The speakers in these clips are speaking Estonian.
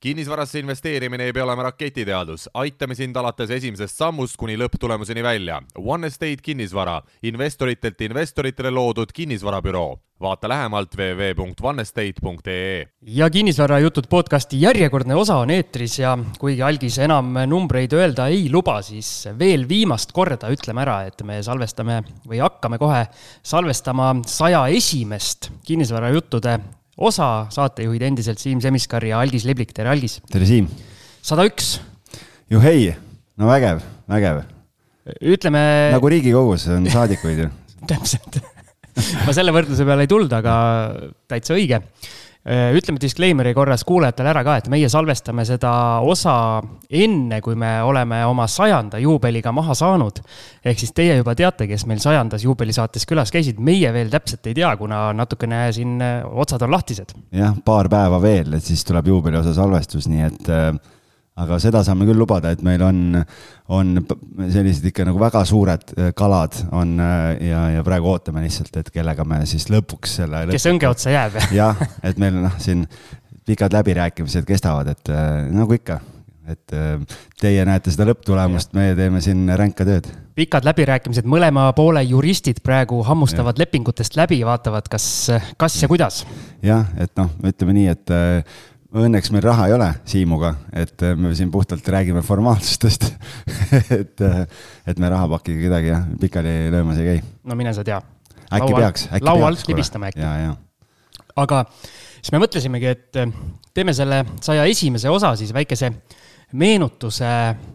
kinnisvarasse investeerimine ei pea olema raketiteadus, aitame sind alates esimesest sammust kuni lõpptulemuseni välja. One Estate kinnisvara, investoritelt investoritele loodud kinnisvarabüroo. vaata lähemalt www.onestate.ee. ja kinnisvarajutud podcasti järjekordne osa on eetris ja kuigi algis enam numbreid öelda ei luba, siis veel viimast korda ütleme ära, et me salvestame või hakkame kohe salvestama saja esimest kinnisvarajuttude osa, saatejuhid endiselt Siim Semiskar ja Algis Liblik, tere Algis! tere, Siim! sada üks. juhhei, no vägev, vägev. ütleme. nagu Riigikogus on saadikuid ju täpselt ma selle võrdluse peale ei tulnud, aga täitsa õige ütleme disclaimer'i korras kuulajatele ära ka, et meie salvestame seda osa enne, kui me oleme oma sajanda juubeliga maha saanud. ehk siis teie juba teate, kes meil sajandas juubelisaates külas käisid, meie veel täpselt ei tea, kuna natukene siin äh, otsad on lahtised. jah, paar päeva veel, et siis tuleb juubeli osa salvestus, nii et äh, aga seda saame küll lubada, et meil on, on sellised ikka nagu väga suured äh, kalad on äh, ja, ja praegu ootame lihtsalt, et kellega me siis lõpuks selle. kes õnge otsa jääb. jah, et meil noh, siin pikad läbirääkimised kestavad, et äh, nagu ikka, et teie näete seda lõpptulemust, meie teeme siin ränka tööd. pikad läbirääkimised, mõlema poole juristid praegu hammustavad ja. lepingutest läbi, vaatavad, kas, kas ja kuidas. jah, et noh, ütleme nii, et Õnneks meil raha ei ole Siimuga, et äh, me siin puhtalt räägime formaalsustest et, äh, et me rahapakiga kedagi jah, pikali löömas ei käi. no mine sa tea. äkki laua, peaks, äkki laua alt libistame äkki. aga siis me mõtlesimegi, et äh, teeme selle saja esimese osa siis väikese meenutuse,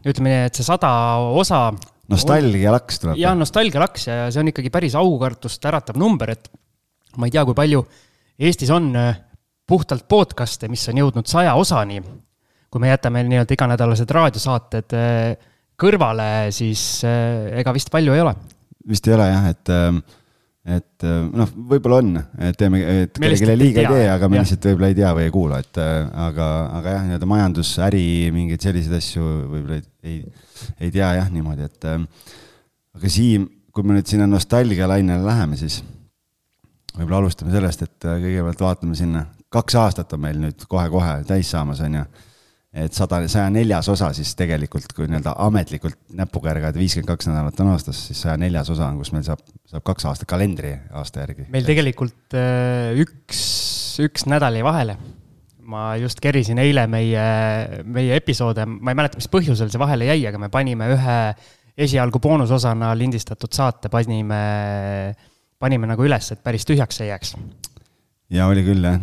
ütleme nii, et see sada osa. nostalgialaks tuleb. jah, nostalgialaks ja see on ikkagi päris aukartust äratav number, et ma ei tea, kui palju Eestis on puhtalt podcast'e, mis on jõudnud saja osani. kui me jätame nii-öelda iganädalased raadiosaated eh, kõrvale, siis eh, ega vist palju ei ole. vist ei ole jah, et, eh, et noh, võib-olla on, et teeme, et kellelegi liiga ei tee, aga me lihtsalt võib-olla ei tea või ei kuula, et aga, aga jah, nii-öelda majandus, äri, mingeid selliseid asju võib-olla ei, ei, ei tea jah niimoodi, et aga Siim, kui me nüüd sinna nostalgialainele läheme, siis võib-olla alustame sellest, et kõigepealt vaatame sinna kaks aastat on meil nüüd kohe-kohe täis saamas, on ju. et sada, saja neljas osa siis tegelikult, kui nii-öelda ametlikult näpuga järgada, viiskümmend kaks nädalat on aastas, siis saja neljas osa on, kus meil saab, saab kaks aastat kalendri aasta järgi. meil tegelikult äh, üks, üks nädal jäi vahele ma just kerisin eile meie, meie episoode, ma ei mäleta, mis põhjusel see vahele jäi, aga me panime ühe esialgu boonusosana lindistatud saate, panime, panime nagu üles, et päris tühjaks ei jääks. ja oli küll, jah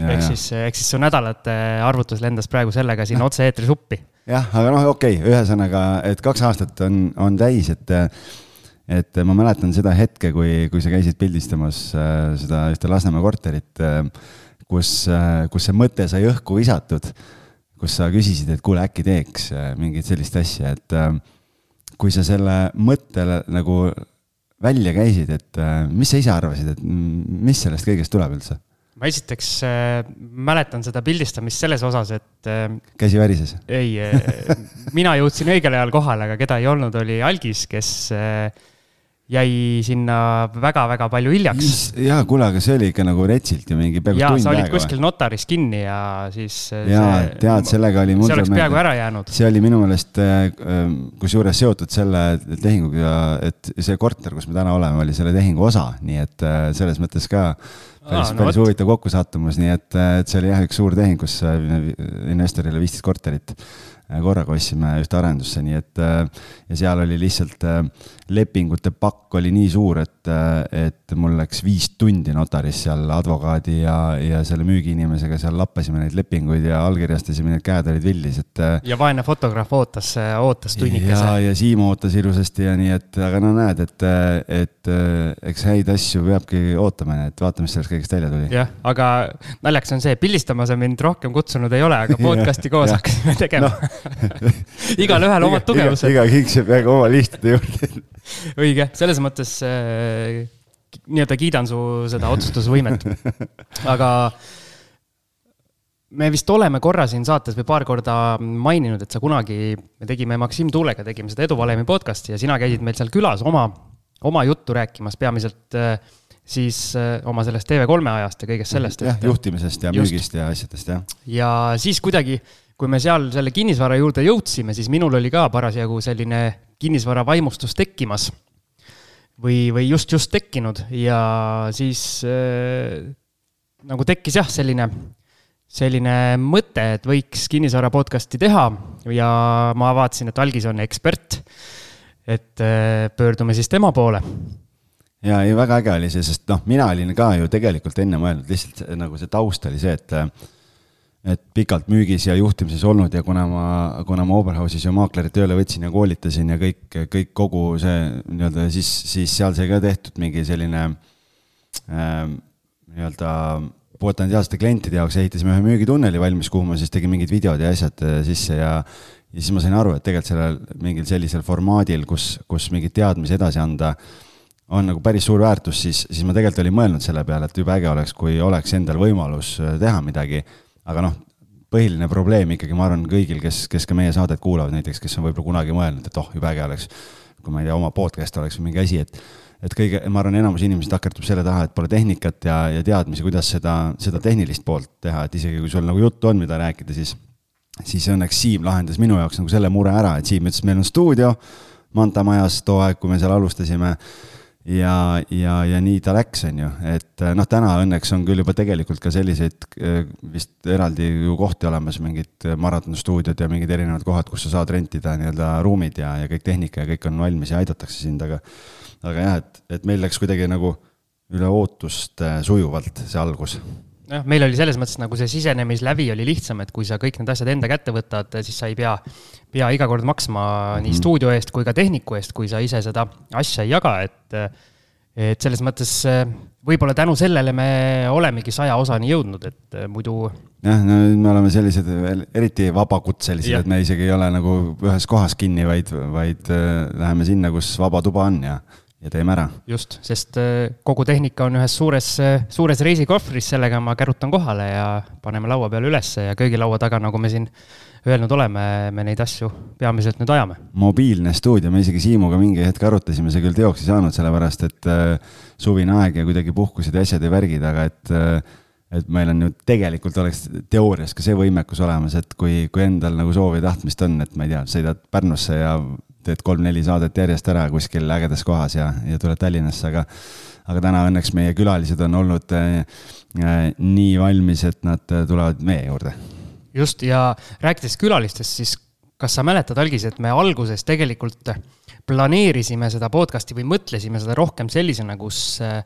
ehk siis, ehk siis su nädalate arvutus lendas praegu sellega siin otse-eetris uppi. jah, aga noh, okei okay,, ühesõnaga, et kaks aastat on, on täis, et, et ma mäletan seda hetke, kui, kui sa käisid pildistamas äh, seda ühte Lasnamäe korterit, äh, kus, äh, kus see mõte sai õhku visatud, kus sa küsisid, et kuule, äkki teeks mingit sellist asja, et kui sa selle mõtte nagu välja käisid, et mis sa ise arvasid, et mis sellest kõigest tuleb üldse? Ma esiteks äh, mäletan seda pildistamist selles osas, et äh,. käsi värises? ei äh,, mina jõudsin õigel ajal kohale, aga keda ei olnud, oli Algis, kes jäi sinna väga-väga palju hiljaks. ja kuule, aga see oli ikka nagu retsilt ju mingi peaaegu tund aega. sa olid kuskil notaris kinni ja siis. Äh, ja tead, sellega oli see oleks peaaegu ära jäänud. see oli minu meelest äh, äh, kusjuures seotud selle tehinguga, et see korter, kus me täna oleme, oli selle tehingu osa, nii et selles mõttes ka päris, no päris huvitav kokkusattumus, nii et, et see oli jah, üks suur tehing, kus investorile viisteist korterit korraga ostsime ühte arendusse, nii et ja seal oli lihtsalt lepingute pakk oli nii suur, et, et mul läks viis tundi notaris seal advokaadi ja, ja selle müügiinimesega seal lappasime neid lepinguid ja allkirjastasime, need käed olid villis, et. ja vaene fotograaf ootas, ootas tunnikese. ja, ja Siim ootas ilusasti ja nii, et aga no näed, et, et eks häid asju peabki ootama, et vaatame, mis sellest kõigest välja tuli. jah, aga naljakas on see, pildistama sa mind rohkem kutsunud ei ole, aga podcast'i koos hakkasime tegema no. igalühel omad tugevused. iga kings jääb väga oma lihtide juurde õige, selles mõttes äh, nii-öelda kiidan su seda otsustusvõimet. aga me vist oleme korra siin saates või paar korda maininud, et sa kunagi, me tegime Maksim Tuulega, tegime seda Eduvalemi podcast'i ja sina käisid meil seal külas oma, oma juttu rääkimas, peamiselt äh, siis äh, oma sellest TV3 ajast ja kõigest sellest. jah, juhtimisest ja just. müügist ja asjadest, jah. ja siis kuidagi, kui me seal selle kinnisvara juurde jõudsime, siis minul oli ka parasjagu selline kinnisvara vaimustus tekkimas. või, või just, just tekkinud ja siis äh, nagu tekkis jah, selline, selline mõte, et võiks kinnisvara podcast'i teha ja ma vaatasin, et Algis on ekspert. et äh, pöördume siis tema poole ja ei, väga äge oli see, sest noh, mina olin ka ju tegelikult enne mõelnud, lihtsalt nagu see taust oli see, et et pikalt müügis ja juhtimises olnud ja kuna ma, kuna ma Oberhausis ju maaklerit tööle võtsin ja koolitasin ja kõik, kõik kogu see nii-öelda siis, siis seal sai ka tehtud mingi selline äh, nii-öelda potentsiaalsete klientide jaoks ehitasime ühe müügitunneli valmis, kuhu ma siis tegin mingid videod ja asjad äh, sisse ja ja siis ma sain aru, et tegelikult sellel mingil sellisel formaadil, kus, kus mingeid teadmisi edasi anda on nagu päris suur väärtus, siis, siis ma tegelikult olin mõelnud selle peale, et jube äge oleks, kui oleks endal võimalus äh, teha midagi. Aga noh, põhiline probleem ikkagi, ma arvan, kõigil, kes, kes ka meie saadet kuulavad näiteks, kes on võib-olla kunagi mõelnud, et oh, jube äge oleks, kui ma ei tea, oma podcast oleks või mingi asi, et et kõige, ma arvan, enamus inimesi takerdub selle taha, et pole tehnikat ja, ja teadmisi, kuidas seda, seda tehnilist poolt teha, et isegi kui sul nagu juttu on, mida rääkida, siis siis õnneks Siim lahendas minu jaoks nagu selle mure ära, et Siim ütles, meil on stuudio Manta majas too aeg, kui me seal alustasime ja, ja, ja nii ta läks, on ju, et noh, täna õnneks on küll juba tegelikult ka selliseid äh, vist eraldi ju kohti olemas, mingid maratonstuudiod ja mingid erinevad kohad, kus sa saad rentida nii-öelda ruumid ja, ja kõik tehnika ja kõik on valmis ja aidatakse sind, aga aga jah, et, et meil läks kuidagi nagu üle ootuste sujuvalt see algus jah, meil oli selles mõttes nagu see sisenemislävi oli lihtsam, et kui sa kõik need asjad enda kätte võtad, siis sa ei pea, pea iga kord maksma mm -hmm. nii mhm. stuudio eest kui ka tehniku eest, kui sa ise seda asja ei jaga, et et selles mõttes eh, võib-olla tänu sellele me olemegi saja osani jõudnud, et eh, muidu. jah, no me oleme sellised eriti vabakutselised, et me isegi ei ole nagu ühes kohas kinni, vaid, vaid eh, läheme sinna, kus vaba tuba on ja, ja teeme ära. just, sest kogu tehnika on ühes suures, suures reisikohvris, sellega ma kärutan kohale ja paneme laua peale ülesse ja köögilaua taga, nagu me siin öelnud oleme, me neid asju peamiselt nüüd ajame. mobiilne stuudio, me isegi Siimuga mingi hetk arutasime, see küll teoks ei saanud, sellepärast et äh, suvine aeg ja kuidagi puhkused ja asjad ja värgid, aga et äh, et meil on ju tegelikult oleks teoorias ka see võimekus olemas, et kui, kui endal nagu soovi ja tahtmist on, et ma ei tea, sõidad Pärnusse ja teed kolm-neli saadet järjest ära kuskil ägedas kohas ja, ja tuled Tallinnasse, aga aga täna õnneks meie külalised on olnud äh, äh, nii valmis, et nad tulevad meie juurde just, ja rääkides külalistest, siis kas sa mäletad, Algis, et me alguses tegelikult planeerisime seda podcast'i või mõtlesime seda rohkem sellisena, kus äh,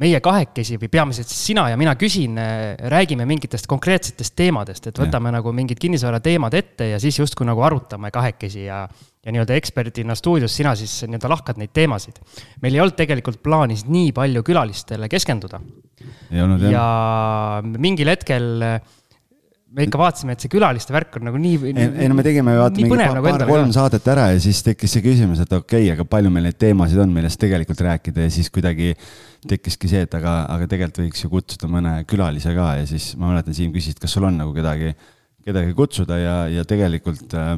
meie kahekesi või peamiselt siis sina ja mina küsin, äh, räägime mingitest konkreetsetest teemadest, et võtame ja. nagu mingid kinnisvarateemad ette ja siis justkui nagu arutame kahekesi ja, ja nii-öelda eksperdina stuudios sina siis nii-öelda lahkad neid teemasid. meil ei olnud tegelikult plaanis nii palju külalistele keskenduda. ja mingil hetkel me ikka vaatasime, et see külaliste värk on nagu nii. ei no me tegime vaata mingi paar, nagu paar-kolm saadet ära ja siis tekkis see küsimus, et okei okay,, aga palju meil neid teemasid on, millest tegelikult rääkida ja siis kuidagi tekkiski see, et aga, aga tegelikult võiks ju kutsuda mõne külalise ka ja siis ma mäletan, Siim küsis, et kas sul on nagu kedagi, kedagi kutsuda ja, ja tegelikult äh,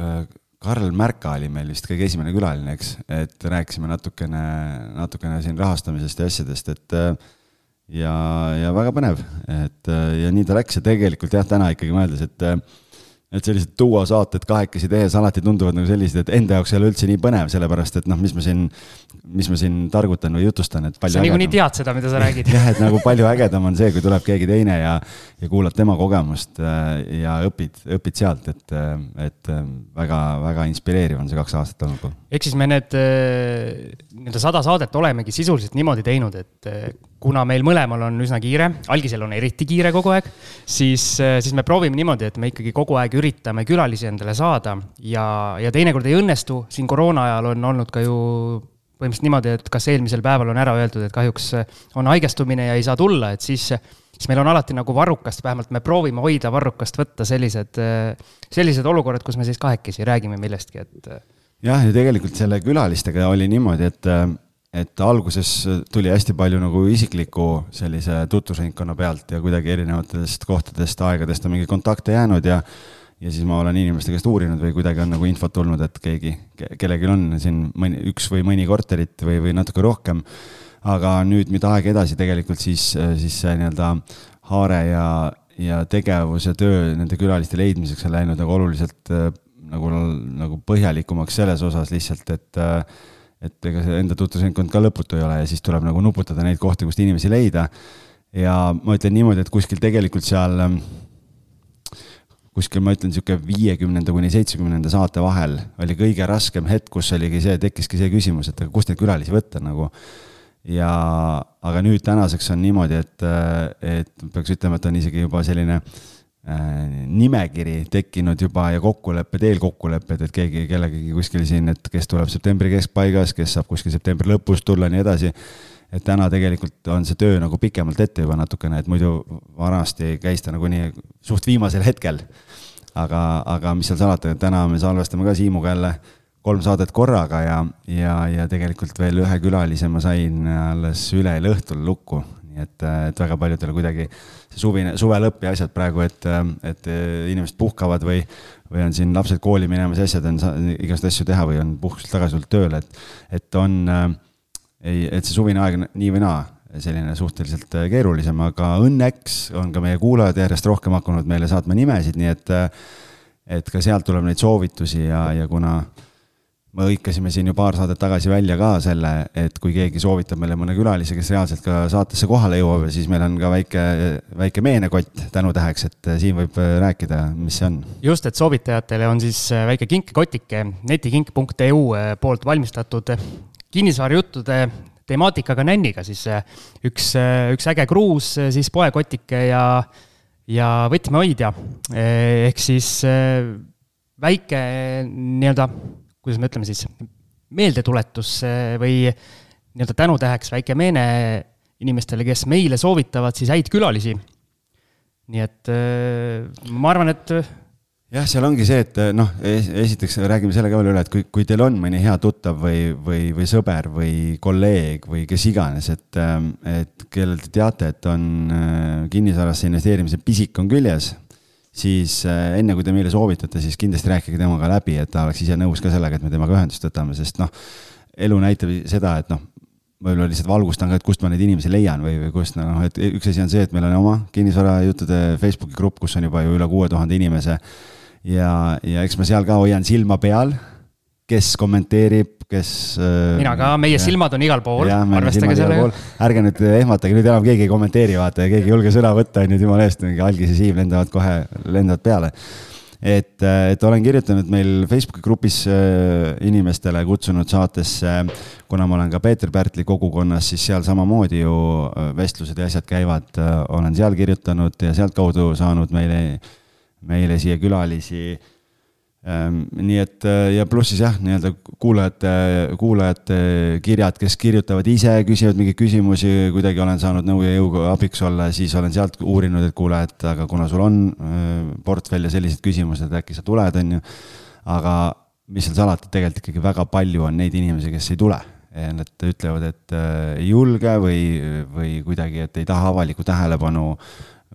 äh, Karl Märka oli meil vist kõige esimene külaline, eks, et rääkisime natukene, natukene siin rahastamisest ja asjadest, et ja, ja väga põnev, et ja nii ta läks ja tegelikult jah, täna ikkagi mõeldes, et et sellised duosaated kahekesi tehes alati tunduvad nagu sellised, et enda jaoks ei ole üldse nii põnev, sellepärast et noh, mis ma siin, mis ma siin targutan või jutustan, et palju sa niikuinii tead seda, mida sa räägid jah, et nagu palju ägedam on see, kui tuleb keegi teine ja, ja kuulad tema kogemust äh, ja õpid, õpid sealt, et, äh, et väga-väga äh, inspireeriv on see kaks aastat olnud. ehk siis me need nii-öelda sada saadet olemegi sisuliselt niimoodi teinud, et kuna meil mõlemal on üsna kiire, algisel on eriti kiire kogu aeg, siis, siis me proovime niimoodi, et me ikkagi kogu aeg üritame külalisi endale saada ja, ja teinekord ei õnnestu, siin koroona ajal on olnud ka ju põhimõtteliselt niimoodi, et kas eelmisel päeval on ära öeldud, et kahjuks on haigestumine ja ei saa tulla, et siis, siis meil on alati nagu varrukast, vähemalt me proovime hoida varrukast, võtta sellised, sellised olukorrad, kus me siis kahekesi räägime millestki, et. jah, ja tegelikult selle külalistega oli niimoodi, et et alguses tuli hästi palju nagu isikliku sellise tutvusringkonna pealt ja kuidagi erinevatest kohtadest, aegadest on mingeid kontakte jäänud ja ja siis ma olen inimeste käest uurinud või kuidagi on nagu infot tulnud, et keegi, kellelgi on siin mõni, üks või mõni korterit või, või natuke rohkem. aga nüüd, mida aeg edasi tegelikult siis, siis see nii-öelda haare ja, ja tegevus ja töö nende külaliste leidmiseks on läinud nagu oluliselt nagu, nagu põhjalikumaks selles osas lihtsalt, et et ega see enda tutvusringkond ka lõputu ei ole ja siis tuleb nagu nuputada neid kohti, kust inimesi leida. ja ma ütlen niimoodi, et kuskil tegelikult seal kuskil ma ütlen, niisugune viiekümnenda kuni seitsmekümnenda saate vahel oli kõige raskem hetk, kus oligi see, tekkiski see küsimus, et aga kust neid külalisi võtta nagu. ja, aga nüüd tänaseks on niimoodi, et, et peaks ütlema, et on isegi juba selline äh, nimekiri tekkinud juba ja kokkulepped, eelkokkulepped, et keegi kellegagi kuskil siin, et kes tuleb septembri keskpaigas, kes saab kuskil septembri lõpus tulla ja nii edasi et täna tegelikult on see töö nagu pikemalt ette juba natukene, et muidu vanasti käis ta nagunii suht viimasel hetkel. aga, aga mis seal salata, täna me salvestame ka Siimuga jälle kolm saadet korraga ja, ja, ja tegelikult veel ühe külalise ma sain alles üleeile õhtul lukku. Nii et, et väga paljudel kuidagi see suvine, suve lõpp ja asjad praegu, et, et inimesed puhkavad või, või on siin lapsed kooli minemas ja asjad, on igasuguseid asju teha või on puhkuselt tagasi tulnud tööle, et, et on äh, ei, et see suvine aeg nii või naa selline suhteliselt äh, keerulisem, aga õnneks on ka meie kuulajad järjest rohkem hakanud meile saatma nimesid, nii et, äh, et ka sealt tuleb neid soovitusi ja, ja kuna me hõikasime siin ju paar saadet tagasi välja ka selle, et kui keegi soovitab meile mõne külalise, kes reaalselt ka saatesse kohale jõuab, siis meil on ka väike, väike meenekott tänutäheks, et äh, siin võib rääkida, mis see on. just, et soovitajatele on siis väike kinkekotike netikink.eu poolt valmistatud kinnisvarajuttude temaatikaga nänniga siis üks, üks äge kruus, siis poekotike ja, ja võtmehoidja. ehk siis väike nii-öelda, kuidas me ütleme siis, meeldetuletus või nii-öelda tänutäheks väike meene inimestele, kes meile soovitavad siis häid külalisi. nii et ma arvan, et jah, seal ongi see, et noh, esiteks räägime selle ka veel üle, et kui, kui teil on mõni hea tuttav või, või, või sõber või kolleeg või kes iganes, et, ähm, et kellel te teate, et on äh, kinnisvarasse investeerimise pisik on küljes, siis äh, enne kui te meile soovitate, siis kindlasti rääkige temaga läbi, et ta oleks ise nõus ka sellega, et me temaga ühendust võtame, sest noh, elu näitab seda, et noh, võib-olla lihtsalt valgustan ka, et kust ma neid inimesi leian või, või kust noh, et üks asi on see, et meil on oma kinnisvarajuttude Facebooki grupp, kus on juba ju üle kuue tuhande inimese. Ja, ja eks ma seal ka hoian silma peal, kes kommenteerib, kes. Äh, mina ka, meie ja, silmad on igal pool, arvestage sellega. ärge nüüd ehmatage, nüüd enam keegi ei kommenteeri, vaata keegi ei julge sõna võtta, on ju, jumala eest, mingi algis ja siim lendavad kohe, lendavad peale et, äh, et olen kirjutanud meil Facebooki grupis äh, inimestele kutsunud saatesse, kuna ma olen ka Peeter Pärtli kogukonnas, siis seal samamoodi ju vestlused ja asjad käivad, olen seal kirjutanud ja sealtkaudu saanud meile meile siia külalisi. Ehm, nii et äh, ja pluss siis jah, nii-öelda kuulajate, kuulajate kirjad, kes kirjutavad ise, küsivad mingeid küsimusi, kuidagi olen saanud nõu ja jõuga abiks olla, siis olen sealt uurinud, et kuule, et aga kuna sul on äh, portfell ja sellised küsimused, äkki sa tuled, on ju. aga mis seal salata, tegelikult ikkagi väga palju on neid inimesi, kes ei tule Nad ütlevad, et äh, ei julge või, või kuidagi, et ei taha avalikku tähelepanu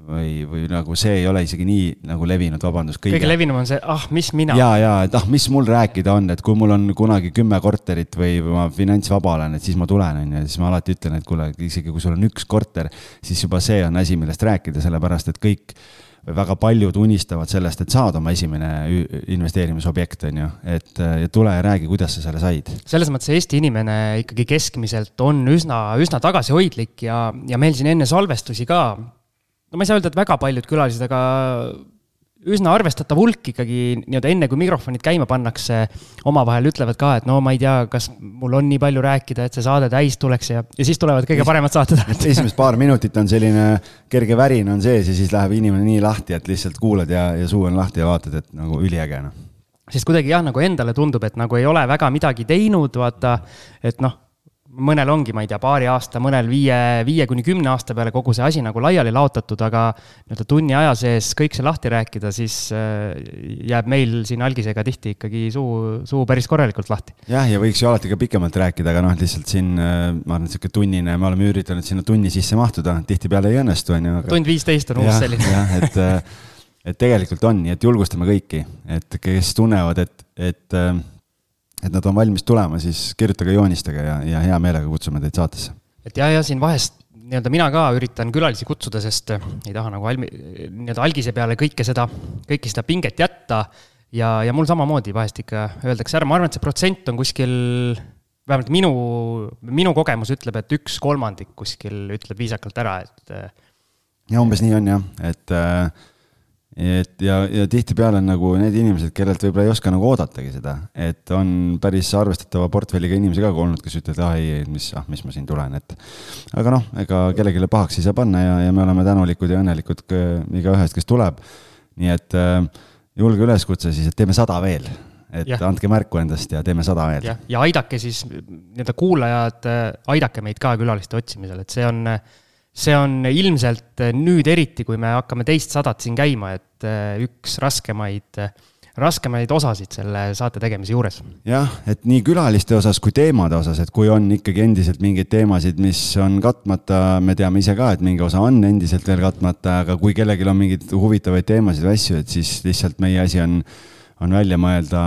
või, või nagu see ei ole isegi nii nagu levinud, vabandust. kõige levinum on see, ah, mis mina. ja, ja, et ah, mis mul rääkida on, et kui mul on kunagi kümme korterit või ma finantsvaba olen, et siis ma tulen, on ju, ja siis ma alati ütlen, et kuule, isegi kui sul on üks korter, siis juba see on asi, millest rääkida, sellepärast et kõik või väga paljud unistavad sellest, et saad oma esimene investeerimisobjekt, on ju, et ja tule ja räägi, kuidas sa selle said. selles mõttes Eesti inimene ikkagi keskmiselt on üsna, üsna tagasihoidlik ja, ja meil siin enne salvestusi ka no ma ei saa öelda, et väga paljud külalised, aga üsna arvestatav hulk ikkagi nii-öelda enne, kui mikrofonid käima pannakse, omavahel ütlevad ka, et no ma ei tea, kas mul on nii palju rääkida, et see saade täis tuleks ja, ja siis tulevad kõige paremad saated. esimesed paar minutit on selline kerge värin on sees ja siis läheb inimene nii lahti, et lihtsalt kuulad ja, ja suu on lahti ja vaatad, et nagu üliäge noh. Sest kuidagi jah, nagu endale tundub, et nagu ei ole väga midagi teinud, vaata, et noh, mõnel ongi, ma ei tea, paari aasta, mõnel viie, viie kuni kümne aasta peale kogu see asi nagu laiali laotatud, aga nii-öelda tunni aja sees kõik see lahti rääkida, siis äh, jääb meil siin algisega tihti ikkagi suu, suu päris korralikult lahti. jah, ja võiks ju alati ka pikemalt rääkida, aga noh, lihtsalt siin äh, ma arvan, sihuke tunnine, me oleme üritanud sinna tunni sisse mahtuda, tihtipeale ei õnnestu, on ju aga.... tund viisteist on uus selline. jah, et, äh, et tegelikult on, nii et julgustame kõiki, et kes tunnevad, et, et et nad on valmis tulema, siis kirjutage, joonistage ja, ja hea meelega kutsume teid saatesse et ja, ja siin vahest nii-öelda mina ka üritan külalisi kutsuda, sest ei taha nagu almi-, nii-öelda algise peale kõike seda, kõike seda pinget jätta. ja, ja mul samamoodi vahest ikka öeldakse ära, ma arvan, et see protsent on kuskil, vähemalt minu, minu kogemus ütleb, et üks kolmandik kuskil ütleb viisakalt ära, et. ja umbes nii on jah, et äh et ja, ja tihtipeale on nagu need inimesed, kellelt võib-olla ei oska nagu oodatagi seda, et on päris arvestatava portfelliga inimesi ka olnud, kes ütlevad, ah ei, mis, ah mis ma siin tulen, et. aga noh, ega kellelegi pahaks ei saa panna ja, ja me oleme tänulikud ja õnnelikud igaühest, kes tuleb. nii et äh, julge üleskutse siis, et teeme sada veel et ja. andke märku endast ja teeme sada veel. ja aidake siis nii-öelda kuulajad, äh, aidake meid ka külaliste otsimisel, et see on äh, see on ilmselt nüüd eriti, kui me hakkame teist sadat siin käima, et eh, üks raskemaid, raskemaid osasid selle saate tegemise juures. jah, et nii külaliste osas kui teemade osas, et kui on ikkagi endiselt mingeid teemasid, mis on katmata, me teame ise ka, et mingi osa on endiselt veel katmata, aga kui kellelgi on mingeid huvitavaid teemasid või asju, et siis lihtsalt meie asi on, on välja mõelda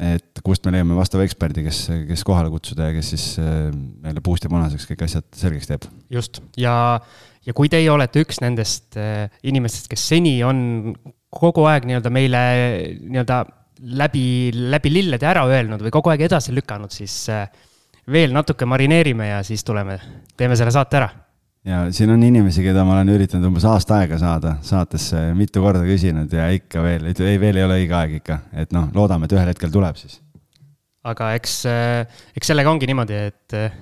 et kust me leiame vastava eksperdi, kes, kes kohale kutsuda ja kes siis äh, meile puust ja punaseks kõik asjad selgeks teeb. just, ja, ja kui teie olete üks nendest äh, inimestest, kes seni on kogu aeg nii-öelda meile nii-öelda läbi, läbi lillede ära öelnud või kogu aeg edasi lükanud, siis äh, veel natuke marineerime ja siis tuleme, teeme selle saate ära ja siin on inimesi, keda ma olen üritanud umbes aasta aega saada saatesse, mitu korda küsinud ja ikka veel, ei, veel ei ole õige aeg ikka, et noh, loodame, et ühel hetkel tuleb siis. aga eks, äh, eks sellega ongi niimoodi, et äh,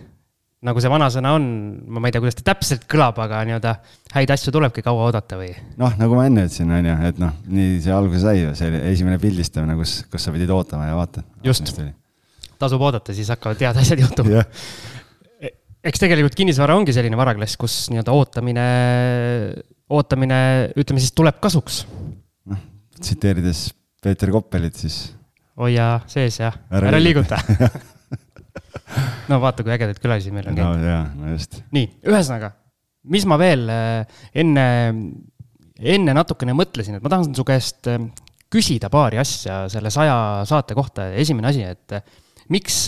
nagu see vanasõna on, ma ei tea, kuidas ta täpselt kõlab, aga nii-öelda häid asju tulebki kaua oodata või? noh, nagu ma enne ütlesin, on ju, et noh, nii see alguse sai see oli esimene pildistamine, kus, kus sa pidid ootama ja vaata. just, tasub oodata, siis hakkavad head asjad juhtuma eks tegelikult kinnisvara ongi selline varaklass, kus nii-öelda ootamine, ootamine, ütleme siis, tuleb kasuks. noh, tsiteerides Peeter Koppelit, siis. hoia sees ja ära, ära liiguta no vaata, kui ägedaid külalisi meil on käinud. no jaa, no just. nii, ühesõnaga, mis ma veel äh, enne, enne natukene mõtlesin, et ma tahan su käest äh, küsida paari asja selle saja saate kohta. esimene asi, et äh, miks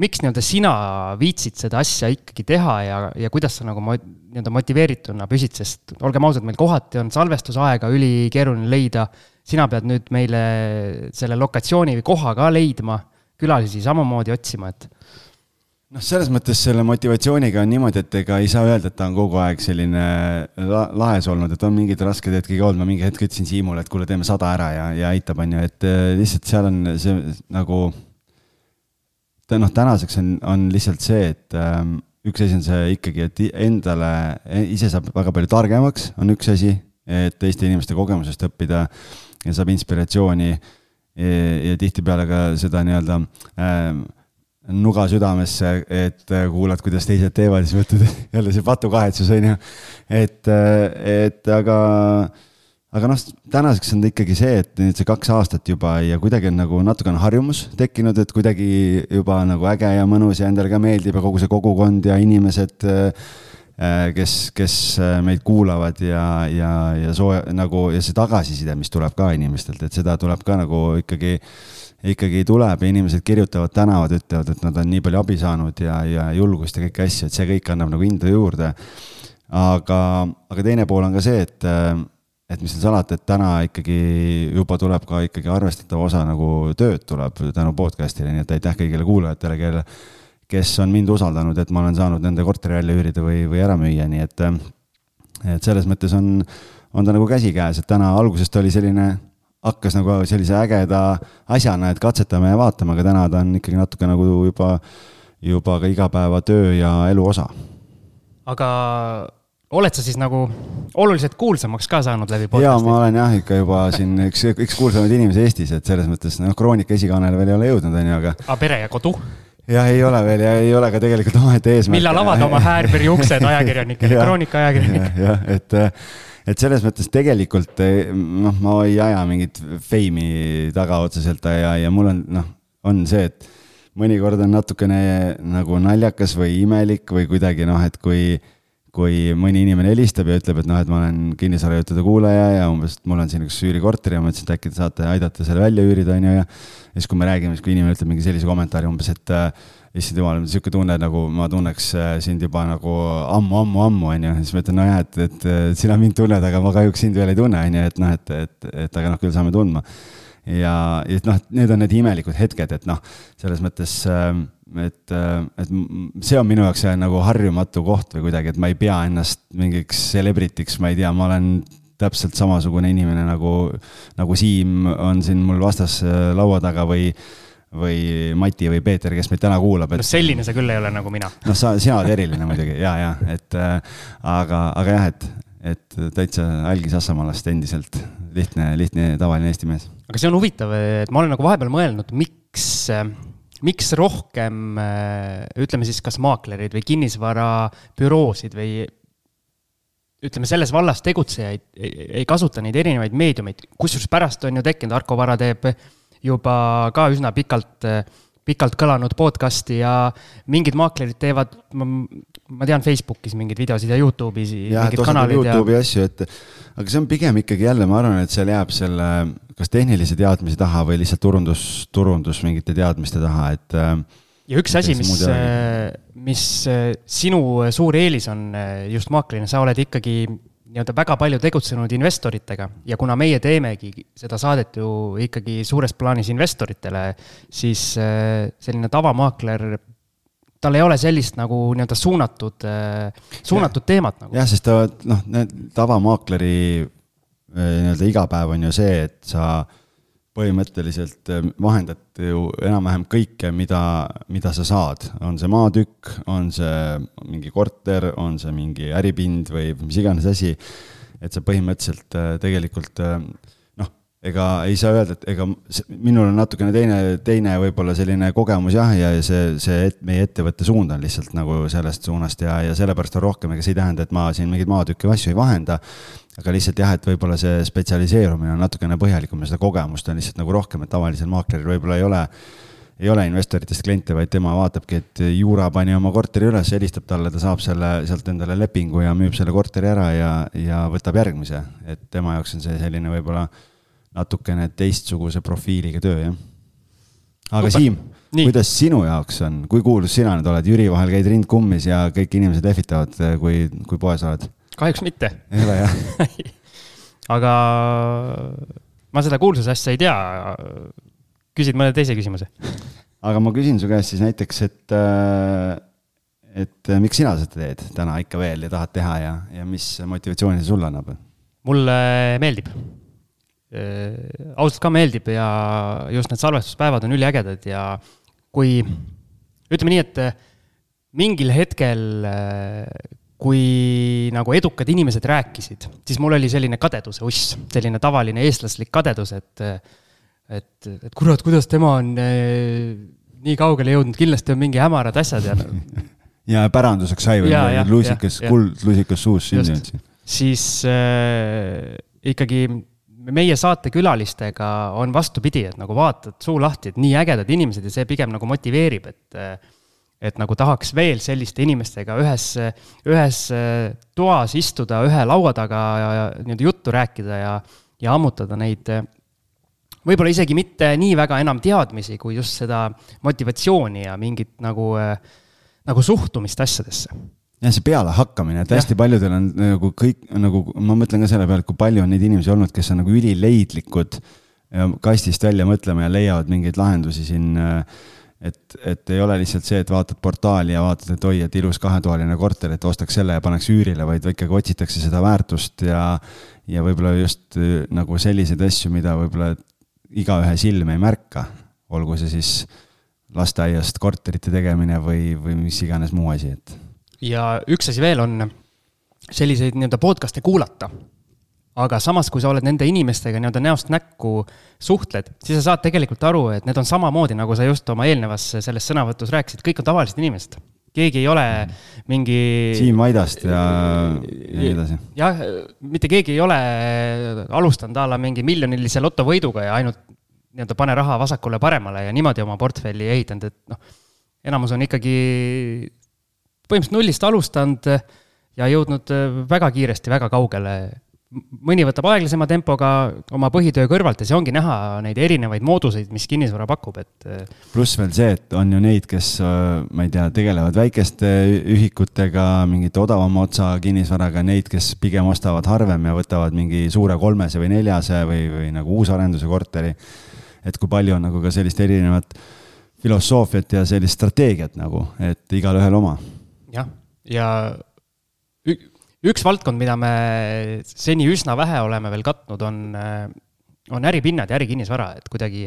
miks nii-öelda sina viitsid seda asja ikkagi teha ja, ja kuidas sa nagu nii-öelda motiveerituna püsid, sest olgem ausad, meil kohati on salvestusaega ülikeeruline leida. sina pead nüüd meile selle lokatsiooni või koha ka leidma, külalisi samamoodi otsima, et. noh, selles mõttes selle motivatsiooniga on niimoodi, et ega ei saa öelda, et ta on kogu aeg selline la laes olnud, et on mingid rasked hetked olnud, ma mingi hetk ütlesin Siimule, et kuule, teeme sada ära ja, ja aitab, on ju, et äh, lihtsalt seal on see nagu noh, tänaseks on, on lihtsalt see, et ähm, üks asi on see ikkagi, et endale, e, ise saab väga palju targemaks, on üks asi, et teiste inimeste kogemusest õppida ja saab inspiratsiooni ja, ja tihtipeale ka seda nii-öelda ähm, nuga südamesse, et kuulad, kuidas teised teevad, siis mõtled jälle see patukahetsus on ju. et, et aga aga noh, tänaseks on ta ikkagi see, et nüüd see kaks aastat juba ja kuidagi on nagu natukene harjumus tekkinud, et kuidagi juba nagu äge ja mõnus ja endale ka meeldib ja kogu see kogukond ja inimesed, äh, kes, kes äh, meid kuulavad ja, ja, ja soo-, nagu ja see tagasiside, mis tuleb ka inimestelt, et seda tuleb ka nagu ikkagi, ikkagi tuleb ja inimesed kirjutavad, tänavad, ütlevad, et nad on nii palju abi saanud ja, ja julgust ja kõiki asju, et see kõik annab nagu indu juurde. aga, aga teine pool on ka see, et äh, et mis seal salata, et täna ikkagi juba tuleb ka ikkagi arvestatav osa nagu tööd tuleb tänu podcast'ile, nii et aitäh kõigile kuulajatele, kelle, kes on mind usaldanud, et ma olen saanud nende korteri välja üürida või, või ära müüa, nii et, et selles mõttes on, on ta nagu käsikäes, et täna algusest oli selline, hakkas nagu sellise ägeda asjana, et katsetame ja vaatame, aga täna ta on ikkagi natuke nagu juba, juba ka igapäevatöö ja elu osa. aga oled sa siis nagu oluliselt kuulsamaks ka saanud läbi podcast'i? jaa, ma olen jah ikka juba siin üks, üks kuulsamaid inimesi Eestis, et selles mõttes noh, Kroonika esikaanele veel ei ole jõudnud, on ju, aga. aga pere ja kodu? jah, ei ole veel ja ei ole ka tegelikult omaette eesmärk. millal avad oma Häärberi uksed ajakirjanikele, Kroonika ajakirjanikele? jah, et, et selles mõttes tegelikult noh, ma ei aja mingit feimi taga otseselt ja, ja mul on noh, on see, et mõnikord on natukene nagu naljakas või imelik või kuidagi noh, et kui kui mõni inimene helistab ja ütleb, et noh, et ma olen kinnisvarajuttude kuulaja ja umbes, et mul on siin üks üürikorter ja ma mõtlesin, et äkki te saate aidata selle välja üürida, on ju, ja ja siis, kui me räägime, siis kui inimene ütleb mingi sellise kommentaari umbes, et äh, issand jumal, niisugune tunne, nagu ma tunneks äh, sind juba nagu ammu-ammu-ammu, on ju, siis ma ütlen, nojah, et, et, et sina mind tunned, aga ma kahjuks sind veel ei tunne, on ju, et noh, et, et, et aga noh, küll saame tundma. ja, ja noh, need on need imelikud hetked, et noh, selles mõttes äh, et, et see on minu jaoks nagu harjumatu koht või kuidagi, et ma ei pea ennast mingiks celebrity'ks, ma ei tea, ma olen täpselt samasugune inimene nagu, nagu Siim on siin mul vastas äh, laua taga või, või Mati või Peeter, kes meid täna kuulab et.... no selline sa küll ei ole nagu mina. noh, sa, sina oled eriline muidugi ja, ja et äh, aga, aga jah, et, et täitsa algi Saksamaast endiselt lihtne, lihtne tavaline Eesti mees. aga see on huvitav, et ma olen nagu vahepeal mõelnud, miks äh, miks rohkem äh, ütleme siis kas maaklerid või kinnisvarabüroosid või ütleme, selles vallas tegutsejaid ei, ei kasuta neid erinevaid meediumeid, kusjuures pärast on ju tekkinud, Arko Vara teeb juba ka üsna pikalt, pikalt kõlanud podcast'i ja mingid maaklerid teevad, ma tean Facebookis mingeid videosid ja Youtube'is. jah, et osad Youtube'i ja... asju, et aga see on pigem ikkagi jälle, ma arvan, et seal jääb selle kas tehnilise teadmise taha või lihtsalt turundus, turundus mingite teadmiste taha, et. Äh, ja üks asi, mis, äh, mis äh, sinu suur eelis on just maaklerina, sa oled ikkagi nii-öelda väga palju tegutsenud investoritega ja kuna meie teemegi seda saadet ju ikkagi suures plaanis investoritele, siis selline tavamaakler, tal ei ole sellist nagu nii-öelda suunatud, suunatud ja. teemat nagu. jah, sest ta noh, tavamaakleri Äh, nii-öelda igapäev on ju see, et sa põhimõtteliselt äh, vahendad ju enam-vähem kõike, mida, mida sa saad, on see maatükk, on see mingi korter, on see mingi äripind või mis iganes asi. et sa põhimõtteliselt äh, tegelikult noh, ega ei saa öelda, et ega minul on natukene teine, teine võib-olla selline kogemus jah, ja see, see et, meie ettevõtte suund on lihtsalt nagu sellest suunast ja, ja sellepärast on rohkem, ega see ei tähenda, et ma siin mingeid maatükke või asju ei vahenda aga lihtsalt jah, et võib-olla see spetsialiseerumine on natukene põhjalikum ja seda kogemust on lihtsalt nagu rohkem, et tavalisel maakleril võib-olla ei ole, ei ole investoritest kliente, vaid tema vaatabki, et Juura pani oma korteri üles, helistab talle, ta saab selle, sealt endale lepingu ja müüb selle korteri ära ja, ja võtab järgmise. et tema jaoks on see selline võib-olla natukene teistsuguse profiiliga töö, jah. aga Upa. Siim, kuidas sinu jaoks on, kui kuulus sina nüüd oled, Jüri vahel käid rind kummis ja kõik inimesed lehvitavad, kui, kui poes oled kahjuks mitte. ei ole jah aga ma seda kuulsuse asja ei tea. küsid mõne teise küsimuse? aga ma küsin su käest siis näiteks, et, äh, et äh, miks sina seda teed täna ikka veel ja tahad teha ja, ja mis motivatsiooni see sulle annab? mulle meeldib. Ausalt ka meeldib ja just need salvestuspäevad on üliägedad ja kui ütleme nii, et mingil hetkel äh, kui nagu edukad inimesed rääkisid, siis mul oli selline kadeduse uss, selline tavaline eestlaslik kadedus, et et, et kurat, kuidas tema on nii kaugele jõudnud, kindlasti on mingi hämarad asjad ja ja päranduseks sai või lusikas, kuldlusikas suus sündinud. siis äh, ikkagi meie saatekülalistega on vastupidi, et nagu vaatad suu lahti, et nii ägedad inimesed ja see pigem nagu motiveerib, et et nagu tahaks veel selliste inimestega ühes, ühes toas istuda, ühe laua taga ja, ja nii-öelda juttu rääkida ja, ja ammutada neid võib-olla isegi mitte nii väga enam teadmisi, kui just seda motivatsiooni ja mingit nagu, nagu suhtumist asjadesse. Jah, see pealehakkamine, et hästi ja. paljudel on nagu kõik nagu, ma mõtlen ka selle peale, kui palju on neid inimesi olnud, kes on nagu ülileidlikud kastist välja mõtlema ja leiavad mingeid lahendusi siin äh, et, et ei ole lihtsalt see, et vaatad portaali ja vaatad, et oi, et ilus kahetoaline korter, et ostaks selle ja paneks üürile, vaid ikkagi otsitakse seda väärtust ja, ja võib-olla just äh, nagu selliseid asju, mida võib-olla igaühe silm ei märka, olgu see siis lasteaiast korterite tegemine või, või mis iganes muu asi, et. Ja üks asi veel on selliseid nii-öelda podcast'e kuulata aga samas, kui sa oled nende inimestega nii-öelda näost näkku suhtled, siis sa saad tegelikult aru, et need on samamoodi, nagu sa just oma eelnevas selles sõnavõtus rääkisid, kõik on tavalised inimesed. keegi ei ole mingi. Siim Vaidast ja, ja nii edasi. jah, mitte keegi ei ole alustanud a la mingi miljonilise lotovõiduga ja ainult nii-öelda pane raha vasakule-paremale ja niimoodi oma portfelli ehitanud, et noh, enamus on ikkagi põhimõtteliselt nullist alustanud ja jõudnud väga kiiresti väga kaugele mõni võtab aeglasema tempoga oma põhitöö kõrvalt ja see ongi näha neid erinevaid mooduseid, mis kinnisvara pakub, et. Äh, pluss veel see, et on ju neid, kes, äh, ma ei tea, tegelevad väikeste ühikutega, mingite odavama otsa kinnisvaraga, neid, kes pigem ostavad harvem ja võtavad mingi suure kolmese või neljase või, või nagu uusarenduse korteri. et kui palju on nagu ka sellist erinevat filosoofiat ja sellist strateegiat nagu, et igalühel oma. Jah, ja, üks valdkond, mida me seni üsna vähe oleme veel katnud, on, on äripinnad ja ärikinnisvara, et kuidagi,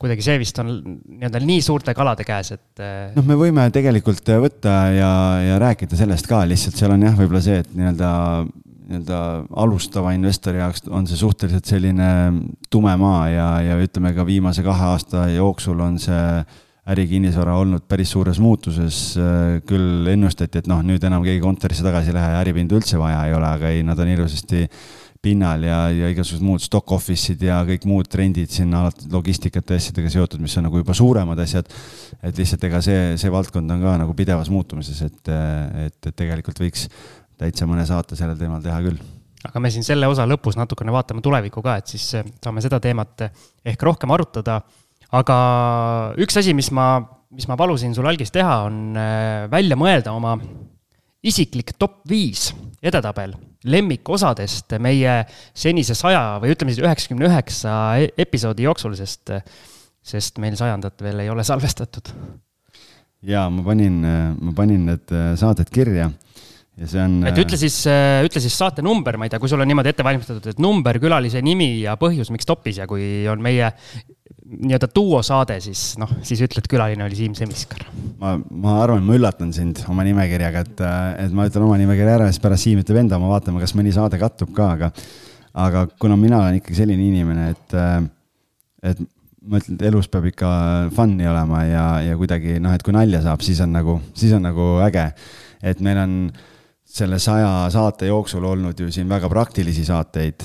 kuidagi see vist on nii-öelda nii suurte kalade käes, et. noh, me võime tegelikult võtta ja, ja rääkida sellest ka, lihtsalt seal on jah, võib-olla see, et nii-öelda nii-öelda alustava investori jaoks on see suhteliselt selline tume maa ja, ja ütleme ka viimase kahe aasta jooksul on see ärikinnisvara olnud päris suures muutuses, äh, küll ennustati, et noh, nüüd enam keegi kontorisse tagasi ei lähe, äripinda üldse vaja ei ole, aga ei, nad on ilusasti pinnal ja, ja igasugused muud stock office'id ja kõik muud trendid siin alati logistikate asjadega seotud, mis on nagu juba suuremad asjad. et lihtsalt ega see, see valdkond on ka nagu pidevas muutumises, et, et, et tegelikult võiks täitsa mõne saate sellel teemal teha küll aga me siin selle osa lõpus natukene vaatame tulevikku ka, et siis saame seda teemat ehk rohkem arutada aga üks asi, mis ma, mis ma palusin sul algis teha, on äh, välja mõelda oma isiklik top viis edetabel lemmikosadest meie senise saja või ütleme siis üheksakümne üheksa e-, episoodi jooksul, sest, sest meil sajandat veel ei ole salvestatud. ja ma panin, ma panin need äh, saated kirja ja see on. et ütle siis, äh, ütle siis saate number, ma ei tea, kui sul on niimoodi ette valmistatud, et number, külalise nimi ja põhjus, miks topis ja kui on meie nii-öelda duosaade, siis noh, siis ütled, külaline oli Siim Semiskar. ma, ma arvan, ma üllatan sind oma nimekirjaga, et, et ma ütlen oma nimekirja ära ja siis pärast Siim ütleb enda oma, vaatame, kas mõni saade kattub ka, aga, aga kuna mina olen ikkagi selline inimene, et, et ma ütlen, et elus peab ikka fun'i olema ja, ja kuidagi noh, et kui nalja saab, siis on nagu, siis on nagu äge. et meil on selle saja saate jooksul olnud ju siin väga praktilisi saateid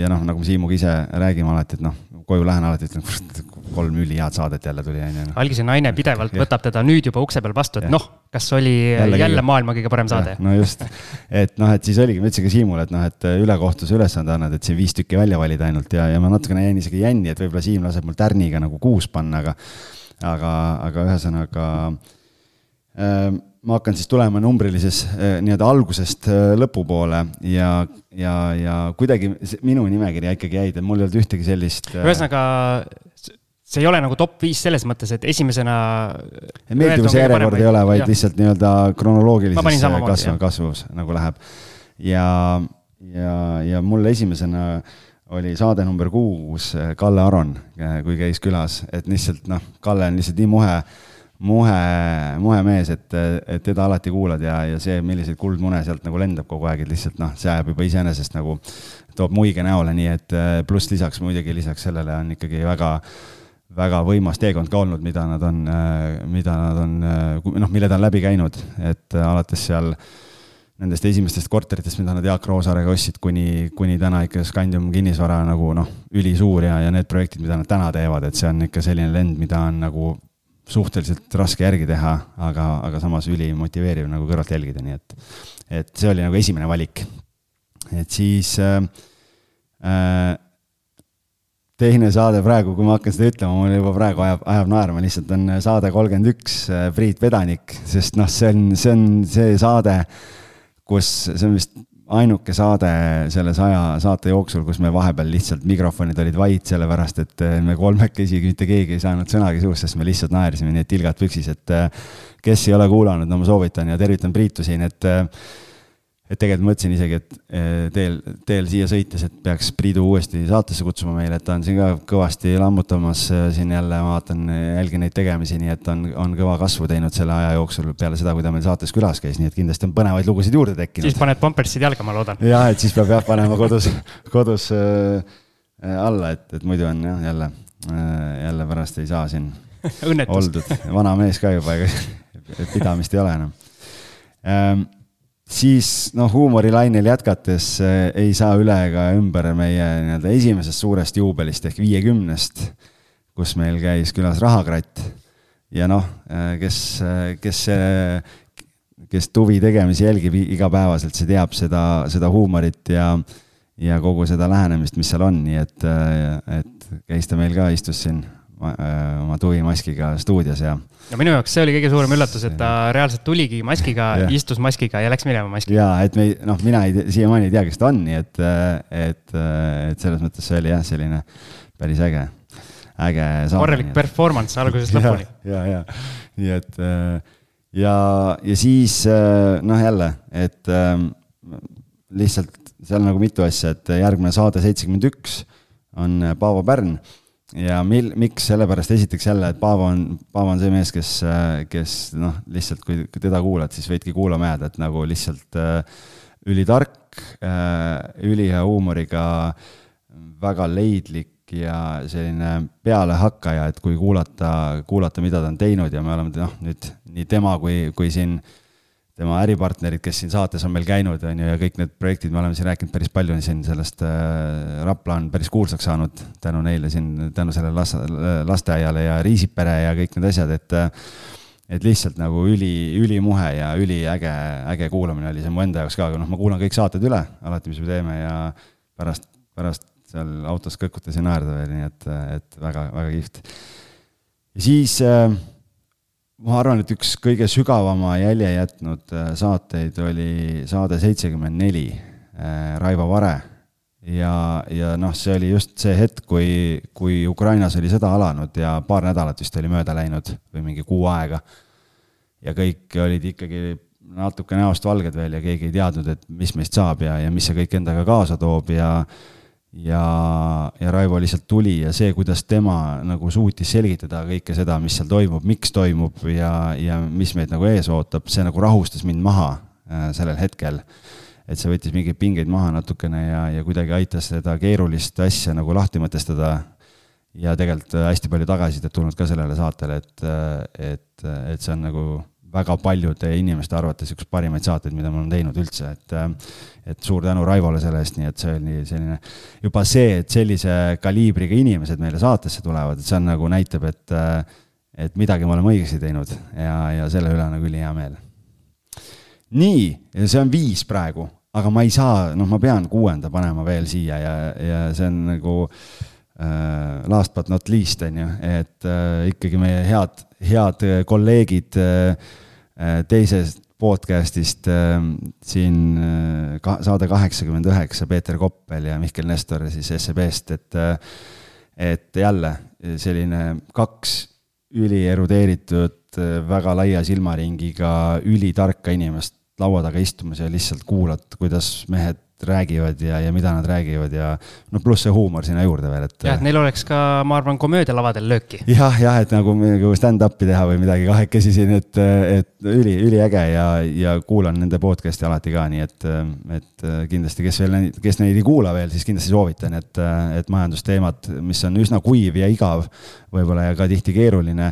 ja noh, nagu me Siimuga ise räägime alati, et noh, koju lähen alati ütlen, kolm ülihead saadet jälle tuli, on ju. Noh. algise naine pidevalt võtab teda nüüd juba ukse peal vastu, et noh, kas oli jälle, jälle maailma kõige parem saade. no just, et noh, et siis oligi, ma ütlesin ka Siimule, et noh, et ülekohtuse ülesande annad, et siin viis tükki välja valida ainult ja, ja ma natukene jäin isegi jänni, et võib-olla Siim laseb mul tärniga nagu kuus panna, aga, aga, aga ühesõnaga äh, ma hakkan siis tulema numbrilises eh, nii-öelda algusest eh, lõpupoole ja, ja, ja kuidagi minu nimekirja ikkagi jäid, et mul ei olnud ühtegi sellist. Eh, ühesõnaga, see ei ole nagu top viis selles mõttes, et esimesena. meeldivuse järjekord ei ole, vaid ja. lihtsalt nii-öelda kronoloogilises kasv, kasvus nagu läheb. ja, ja, ja mul esimesena oli saade number kuus Kalle Aron, kui käis külas, et lihtsalt noh, Kalle on lihtsalt nii muhe muhe, muhe mees, et, et teda alati kuulad ja, ja see, milliseid kuldmune sealt nagu lendab kogu aeg, et lihtsalt noh, see ajab juba iseenesest nagu, toob muige näole, nii et pluss lisaks muidugi lisaks sellele on ikkagi väga väga võimas teekond ka olnud, mida nad on, mida nad on, noh, mille ta on läbi käinud, et alates seal nendest esimestest korteritest, mida nad Jaak Roosaarega ostsid, kuni, kuni täna ikka Scandium kinnisvara nagu noh, ülisuur ja, ja need projektid, mida nad täna teevad, et see on ikka selline lend, mida on nagu suhteliselt raske järgi teha, aga, aga samas ülimotiveeriv nagu kõrvalt jälgida, nii et, et see oli nagu esimene valik. et siis äh, äh, teine saade praegu, kui ma hakkan seda ütlema, mul juba praegu ajab, ajab naerma, lihtsalt on saade kolmkümmend üks, äh, Priit Vedanik, sest noh, see on, see on see saade, kus see on vist ainuke saade selle saja saate jooksul, kus me vahepeal lihtsalt mikrofonid olid vait, sellepärast et eh, me kolmekesi mitte keegi ei saanud sõnagi suust, sest me lihtsalt naersime, nii et tilgad püksis, et eh, kes ei ole kuulanud, no ma soovitan ja tervitan Priitu siin, et eh, et tegelikult mõtlesin isegi, et eh, teel, teel siia sõites, et peaks Priidu uuesti saatesse kutsuma meile, et ta on siin ka kõvasti lammutamas eh, siin jälle, ma vaatan, jälgin neid tegemisi, nii et on, on kõva kasvu teinud selle aja jooksul peale seda, kui ta meil saates külas käis, nii et kindlasti on põnevaid lugusid juurde tekkinud. siis paned pampersid jalga, ma loodan. jah, et siis peab jah panema kodus, kodus äh, alla, et, et muidu on jah, jälle äh,, jälle pärast ei saa siin oldud, vana mees ka juba, ega pidamist ei ole enam ähm, siis noh, huumorilainel jätkates eh, ei saa üle ega ümber meie nii-öelda esimesest suurest juubelist ehk viiekümnest, kus meil käis külas Rahakratt. ja noh, eh, kes, eh, kes kes tuvi tegemisi jälgib igapäevaselt, see teab seda, seda huumorit ja, ja kogu seda lähenemist, mis seal on, nii et, et käis ta meil ka, istus siin oma tuvimaskiga stuudios ja. No minu jaoks see oli kõige suurem üllatus, et ta reaalselt tuligi maskiga, istus maskiga ja läks minema maskiga. ja et me, noh, mina ei siiamaani ei tea, kes ta on, nii et, et, et selles mõttes see oli jah, selline päris äge, äge korralik performance algusest lõpuni. ja, ja, nii et ja, ja siis noh, jälle, et lihtsalt seal nagu mitu asja, et järgmine saade seitsekümmend üks on Paavo Pärn ja mil-, miks, sellepärast esiteks jälle, et Paavo on, Paavo on see mees, kes, äh, kes noh, lihtsalt kui, kui teda kuulad, siis võidki kuulama jääda, et nagu lihtsalt äh, ülitark äh,, ülihea huumoriga, väga leidlik ja selline pealehakkaja, et kui kuulata, kuulata, mida ta on teinud ja me oleme noh, nüüd nii tema kui, kui siin tema äripartnerid, kes siin saates on meil käinud, on ju, ja kõik need projektid, me oleme siin rääkinud päris palju siin sellest äh,, Rapla on päris kuulsaks saanud tänu neile siin, tänu sellele laste, lasteaiale ja Riisipere ja kõik need asjad, et et lihtsalt nagu üli, ülimuhe ja üliäge, äge kuulamine oli see mu enda jaoks ka, aga noh, ma kuulan kõik saated üle alati, mis me teeme ja pärast, pärast seal autos kõkutasin naerda veel, nii et, et väga, väga kihvt. ja siis äh, ma arvan, et üks kõige sügavama jälje jätnud äh, saateid oli saade seitsekümmend neli, äh, Raivo Vare. ja, ja noh, see oli just see hetk, kui, kui Ukrainas oli sõda alanud ja paar nädalat vist oli mööda läinud või mingi kuu aega. ja kõik olid ikkagi natuke näost valged veel ja keegi ei teadnud, et mis meist saab ja, ja mis see kõik endaga kaasa toob ja ja, ja Raivo lihtsalt tuli ja see, kuidas tema nagu suutis selgitada kõike seda, mis seal toimub, miks toimub ja, ja mis meid nagu ees ootab, see nagu rahustas mind maha äh, sellel hetkel. et see võttis mingeid pingeid maha natukene ja, ja kuidagi aitas seda keerulist asja nagu lahti mõtestada. ja tegelikult hästi palju tagasisidet tulnud ka sellele saatele, et, et, et see on nagu väga paljude inimeste arvates üks parimaid saateid, mida ma olen teinud üldse, et et suur tänu Raivole selle eest, nii et see oli selline, juba see, et sellise kaliibriga inimesed meile saatesse tulevad, et see on nagu näitab, et et midagi me oleme õigesti teinud ja, ja selle üle on nagu ülihea meel. nii, see on viis praegu, aga ma ei saa, noh, ma pean kuuenda panema veel siia ja, ja see on nagu äh, last but not least, on ju, et äh, ikkagi meie head, head kolleegid äh, teisest podcast'ist äh, siin äh, ka, saade kaheksakümmend üheksa, Peeter Koppel ja Mihkel Nestor siis SEB-st, et äh, et jälle selline kaks ülierudeeritud, väga laia silmaringiga, ülitarka inimest laua taga istumas ja lihtsalt kuulad, kuidas mehed räägivad ja, ja mida nad räägivad ja noh, pluss see huumor sinna juurde veel, et. jah, et neil oleks ka, ma arvan, komöödialavadel lööki. jah, jah, et nagu, nagu stand-up'i teha või midagi kahekesi siin, et, et üli, üliäge ja, ja kuulan nende podcast'i alati ka, nii et, et kindlasti, kes veel, kes neid ei kuula veel, siis kindlasti soovitan, et, et majandusteemad, mis on üsna kuiv ja igav võib-olla ja ka tihti keeruline,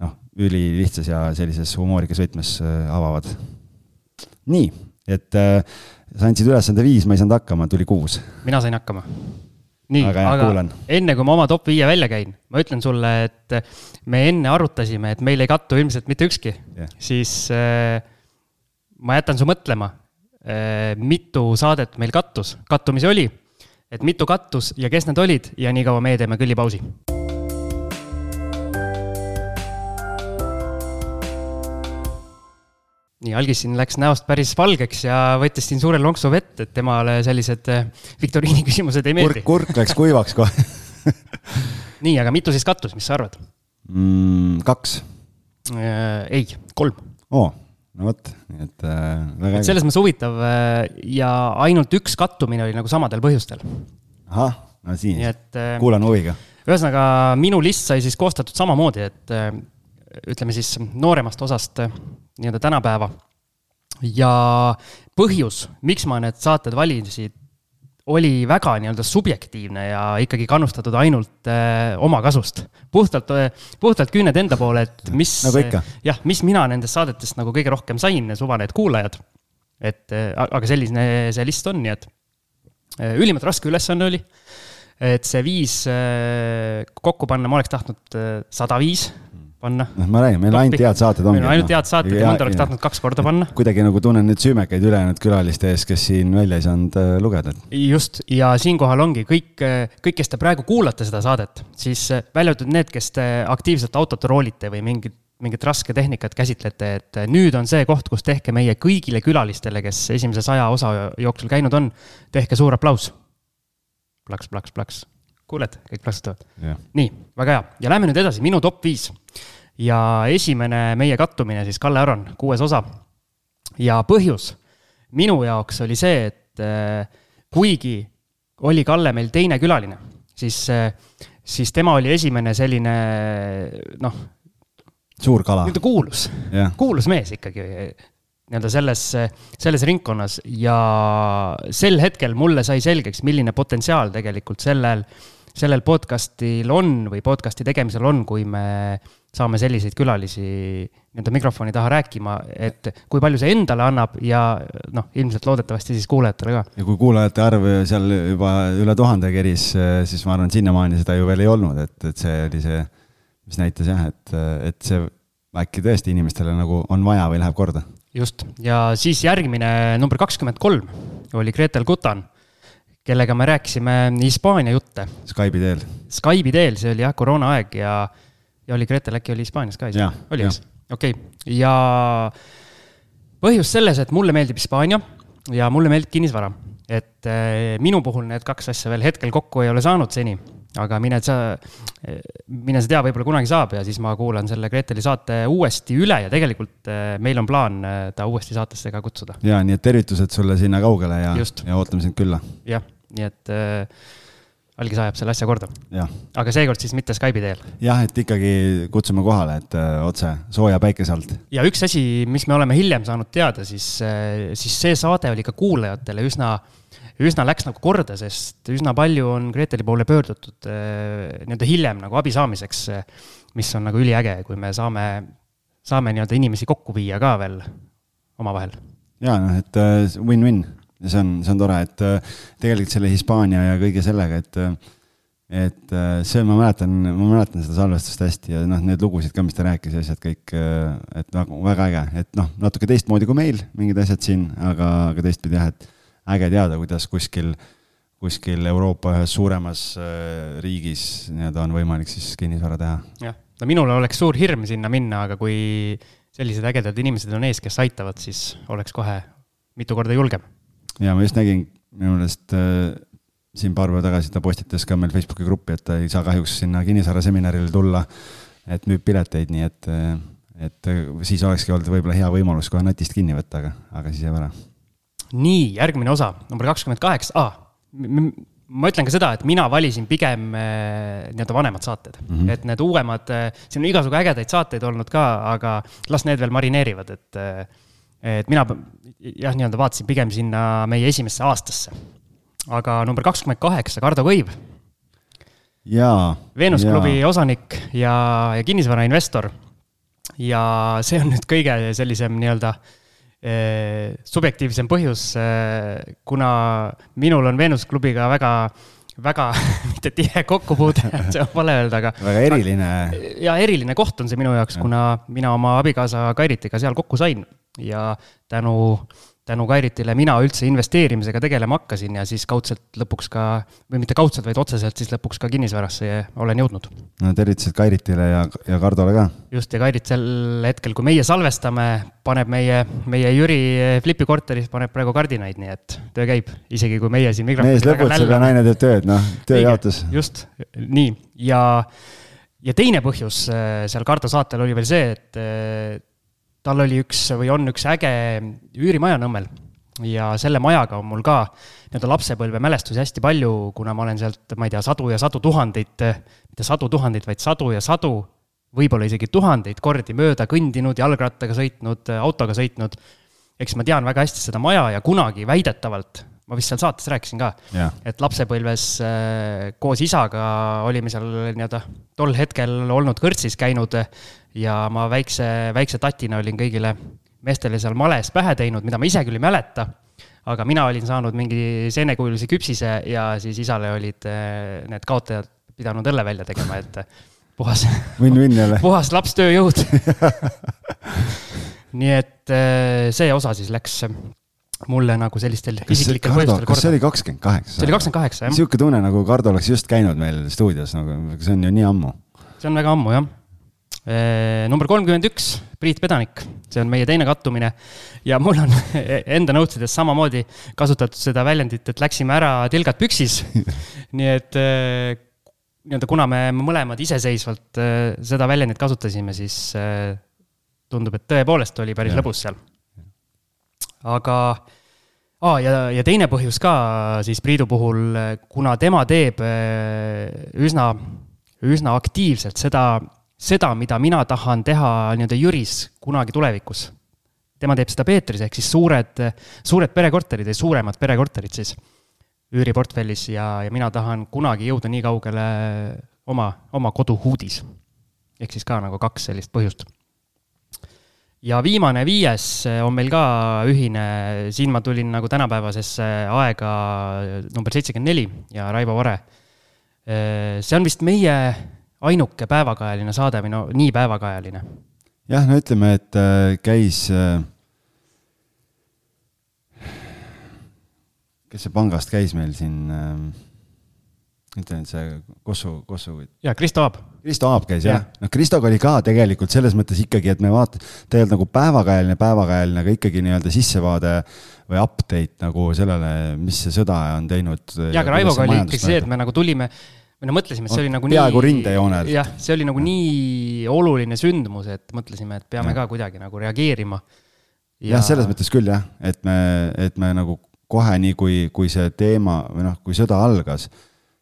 noh, ülilihtsas ja sellises humoorikas võtmes avavad. nii, et äh, sa andsid ülesande viis, ma ei saanud hakkama, tuli kuus. mina sain hakkama. nii, aga, aga kuulen. enne kui ma oma top viie välja käin, ma ütlen sulle, et me enne arutasime, et meil ei kattu ilmselt mitte ükski yeah., siis äh, ma jätan su mõtlema äh,, mitu saadet meil kattus, kattumisi oli, et mitu kattus ja kes need olid ja niikaua meie teeme kõllipausi nii, algis siin läks näost päris valgeks ja võttis siin suure lonksu vett, et temale sellised äh, viktoriini küsimused ei meeldi. kurk, kurk läks kuivaks kohe nii, aga mitu siis kattus, mis sa arvad mm,? kaks äh,. ei, kolm. oo, no vot, nii et äh, väga. selles mõttes huvitav äh, ja ainult üks kattumine oli nagu samadel põhjustel. ahah, no siin, äh, kuulan huviga. ühesõnaga, minu list sai siis koostatud samamoodi, et äh, ütleme siis nooremast osast nii-öelda tänapäeva. ja põhjus, miks ma need saated valisin, oli väga nii-öelda subjektiivne ja ikkagi kannustatud ainult äh, omakasust. puhtalt äh,, puhtalt küüned enda poole, et mis nagu jah, mis mina nendest saadetest nagu kõige rohkem sain, suva need kuulajad. et äh, aga selline see list on, nii et äh, ülimalt raske ülesanne oli. et see viis äh, kokku panna, ma oleks tahtnud äh, sada viis panna. noh, ma räägin, meil ainult head saated ongi. meil on ainult noh. head saated ja mõnda oleks tahtnud kaks korda panna. kuidagi nagu tunnen nüüd süümekaid ülejäänud külaliste ees, kes siin välja ei saanud äh, lugeda. just, ja siinkohal ongi kõik, kõik, kes te praegu kuulate seda saadet, siis välja arvatud need, kes te aktiivselt autot roolite või mingit mingit rasketehnikat käsitlete, et nüüd on see koht, kus tehke meie kõigile külalistele, kes esimese saja osa jooksul käinud on, tehke suur aplaus. plaks, plaks, plaks kuuled, kõik plaksutavad yeah.. nii, väga hea ja lähme nüüd edasi, minu top viis. ja esimene meie kattumine siis Kalle Aron, kuues osa. ja põhjus minu jaoks oli see, et äh, kuigi oli Kalle meil teine külaline, siis äh,, siis tema oli esimene selline noh. suur kala. nii-öelda kuulus yeah., kuulus mees ikkagi nii-öelda selles, selles ringkonnas ja sel hetkel mulle sai selgeks, milline potentsiaal tegelikult sellel äh, sellel podcast'il on või podcast'i tegemisel on, kui me saame selliseid külalisi nii-öelda mikrofoni taha rääkima, et kui palju see endale annab ja noh, ilmselt loodetavasti siis kuulajatele ka. ja kui kuulajate arv seal juba üle tuhande keris, siis ma arvan, et sinnamaani seda ju veel ei olnud, et, et see oli see, mis näitas jah, et, et see äkki tõesti inimestele nagu on vaja või läheb korda. just, ja siis järgmine number kakskümmend kolm oli Gretel Kutan kellega me rääkisime Hispaania jutte. Skype'i teel. Skype'i teel, see oli jah, koroonaaeg ja, ja oli Gretel äkki oli Hispaanias ka oli, eks? okei okay., ja põhjus selles, et mulle meeldib Hispaania ja mulle meeldib kinnisvara. et äh, minu puhul need kaks asja veel hetkel kokku ei ole saanud seni, aga mine sa, mine sa tea, võib-olla kunagi saab ja siis ma kuulan selle Greteli saate uuesti üle ja tegelikult äh, meil on plaan äh, ta uuesti saatesse ka kutsuda. ja nii et tervitused sulle sinna kaugele ja, ja ootame sind külla. jah nii et äh, algis ajab selle asja korda. aga seekord siis mitte Skype'i teel. jah, et ikkagi kutsume kohale, et äh, otse sooja päikese alt. ja üks asi, mis me oleme hiljem saanud teada, siis äh,, siis see saade oli ka kuulajatele üsna, üsna läks nagu korda, sest üsna palju on Greteli poole pöördutud äh, nii-öelda hiljem nagu abi saamiseks, mis on nagu üliäge, kui me saame, saame nii-öelda inimesi kokku viia ka veel omavahel. ja noh, et win-win ja see on, see on tore, et äh, tegelikult selle Hispaania ja kõige sellega, et äh, et äh, see, ma mäletan, ma mäletan seda salvestust hästi ja noh, need lugusid ka, mis ta rääkis ja asjad kõik, et väga, väga äge, et noh, natuke teistmoodi kui meil, mingid asjad siin, aga, aga teistpidi jah, et äge teada, kuidas kuskil, kuskil Euroopa ühes suuremas riigis nii-öelda on võimalik siis kinnisvara teha. jah, no minul oleks suur hirm sinna minna, aga kui sellised ägedad inimesed on ees, kes aitavad, siis oleks kohe mitu korda julgem ja ma just nägin minu meelest äh, siin paar päeva tagasi ta postitas ka meil Facebooki gruppi, et ta ei saa kahjuks sinna Kinnisvara seminarile tulla. et müüb pileteid, nii et, äh, et äh, siis olekski olnud võib-olla hea võimalus kohe natist kinni võtta, aga, aga siis jääb ära. nii, järgmine osa, number kakskümmend kaheksa ah,, ma ütlen ka seda, et mina valisin pigem äh, nii-öelda vanemad saated mm, -hmm. et need uuemad, siin on igasugu ägedaid saateid olnud ka, aga las need veel marineerivad, et et mina jah, nii-öelda vaatasin pigem sinna meie esimesse aastasse. aga number kakskümmend kaheksa, Kardo Kõiv. jaa. Veenus klubi osanik ja, ja kinnisvarainvestor. ja see on nüüd kõige sellisem nii-öelda eh, subjektiivsem põhjus eh,, kuna minul on Veenus klubiga väga väga mitte tihe kokkupuude, see on vale öelda, aga. väga eriline. ja eriline koht on see minu jaoks, kuna mina oma abikaasa Kairitiga seal kokku sain ja tänu, tänu Kairitile mina üldse investeerimisega tegelema hakkasin ja siis kaudselt lõpuks ka, või mitte kaudselt, vaid otseselt siis lõpuks ka kinnisvarasse olen jõudnud. no tervitused Kairitile ja, ja Kardole ka. just, ja Kairit sel hetkel, kui meie salvestame, paneb meie, meie Jüri Flipi korteris paneb praegu kardinaid, nii et töö käib, isegi kui meie siin mees lõbutseb ja naine teeb tööd, noh, tööjaotus. just, nii, ja ja teine põhjus äh, seal Kardo saatel oli veel see, et äh, tal oli üks või on üks äge üürimaja Nõmmel ja selle majaga on mul ka nii-öelda lapsepõlvemälestusi hästi palju, kuna ma olen sealt, ma ei tea, sadu ja sadu tuhandeid, mitte sadu tuhandeid, vaid sadu ja sadu, võib-olla isegi tuhandeid kordi mööda kõndinud, jalgrattaga sõitnud, autoga sõitnud. eks ma tean väga hästi seda maja ja kunagi väidetavalt, ma vist seal saates rääkisin ka yeah., et lapsepõlves äh, koos isaga olime seal nii-öelda tol hetkel olnud kõrtsis käinud ja ma väikse, väikse tatina olin kõigile meestele seal males pähe teinud, mida ma ise küll ei mäleta, aga mina olin saanud mingi seenekuulise küpsise ja siis isale olid eh, need kaotajad pidanud õlle välja tegema, et puhas Win-win jälle. puhas lapstööjõud nii et äh, see osa siis läks mulle nagu sellistel isiklikel põhjustel korda. kas see oli kakskümmend kaheksa? see oli kakskümmend kaheksa, jah. niisugune tunne, nagu Kardo oleks just käinud meil stuudios, nagu see on ju nii ammu. see on väga ammu, jah. Äh, number kolmkümmend üks, Priit Pedanik, see on meie teine kattumine. ja mul on enda notes ides samamoodi kasutatud seda väljendit, et läksime ära tilgad püksis nii et äh, nii-öelda, kuna me mõlemad iseseisvalt seda väljendit kasutasime, siis tundub, et tõepoolest oli päris ja. lõbus seal. aga aa, ja, ja teine põhjus ka siis Priidu puhul, kuna tema teeb äh, üsna, üsna aktiivselt seda, seda, mida mina tahan teha nii-öelda Jüris kunagi tulevikus. tema teeb seda Peetris, ehk siis suured, suured perekorterid või suuremad perekorterid siis üüriportfellis ja, ja mina tahan kunagi jõuda nii kaugele oma, oma koduhuudis. ehk siis ka nagu kaks sellist põhjust ja viimane, viies on meil ka ühine, siin ma tulin nagu tänapäevasesse aega number seitsekümmend neli ja Raivo Vare. See on vist meie ainuke päevakajaline saade või no nii päevakajaline. jah, no ütleme, et äh, käis äh,. kes see pangast käis meil siin äh,? ütleme, et see Kossu, Kossu. jaa, Kristo Aab. Kristo Aab käis jah ja., noh, Kristoga oli ka tegelikult selles mõttes ikkagi, et me vaat-, ta ei olnud nagu päevakajaline, päevakajaline, aga ikkagi nii-öelda sissevaade või update nagu sellele, mis see sõda on teinud. jaa, aga Raivoga oli ikkagi see, et me nagu tulime või no mõtlesime, et see oli nagu nii. peaaegu rindejoonel. jah, see oli nagu nii oluline sündmus, et mõtlesime, et peame ja. ka kuidagi nagu reageerima. ja... jah, selles mõttes küll jah, et me, et me nagu kohe nii, kui, kui see teema või noh, kui sõda algas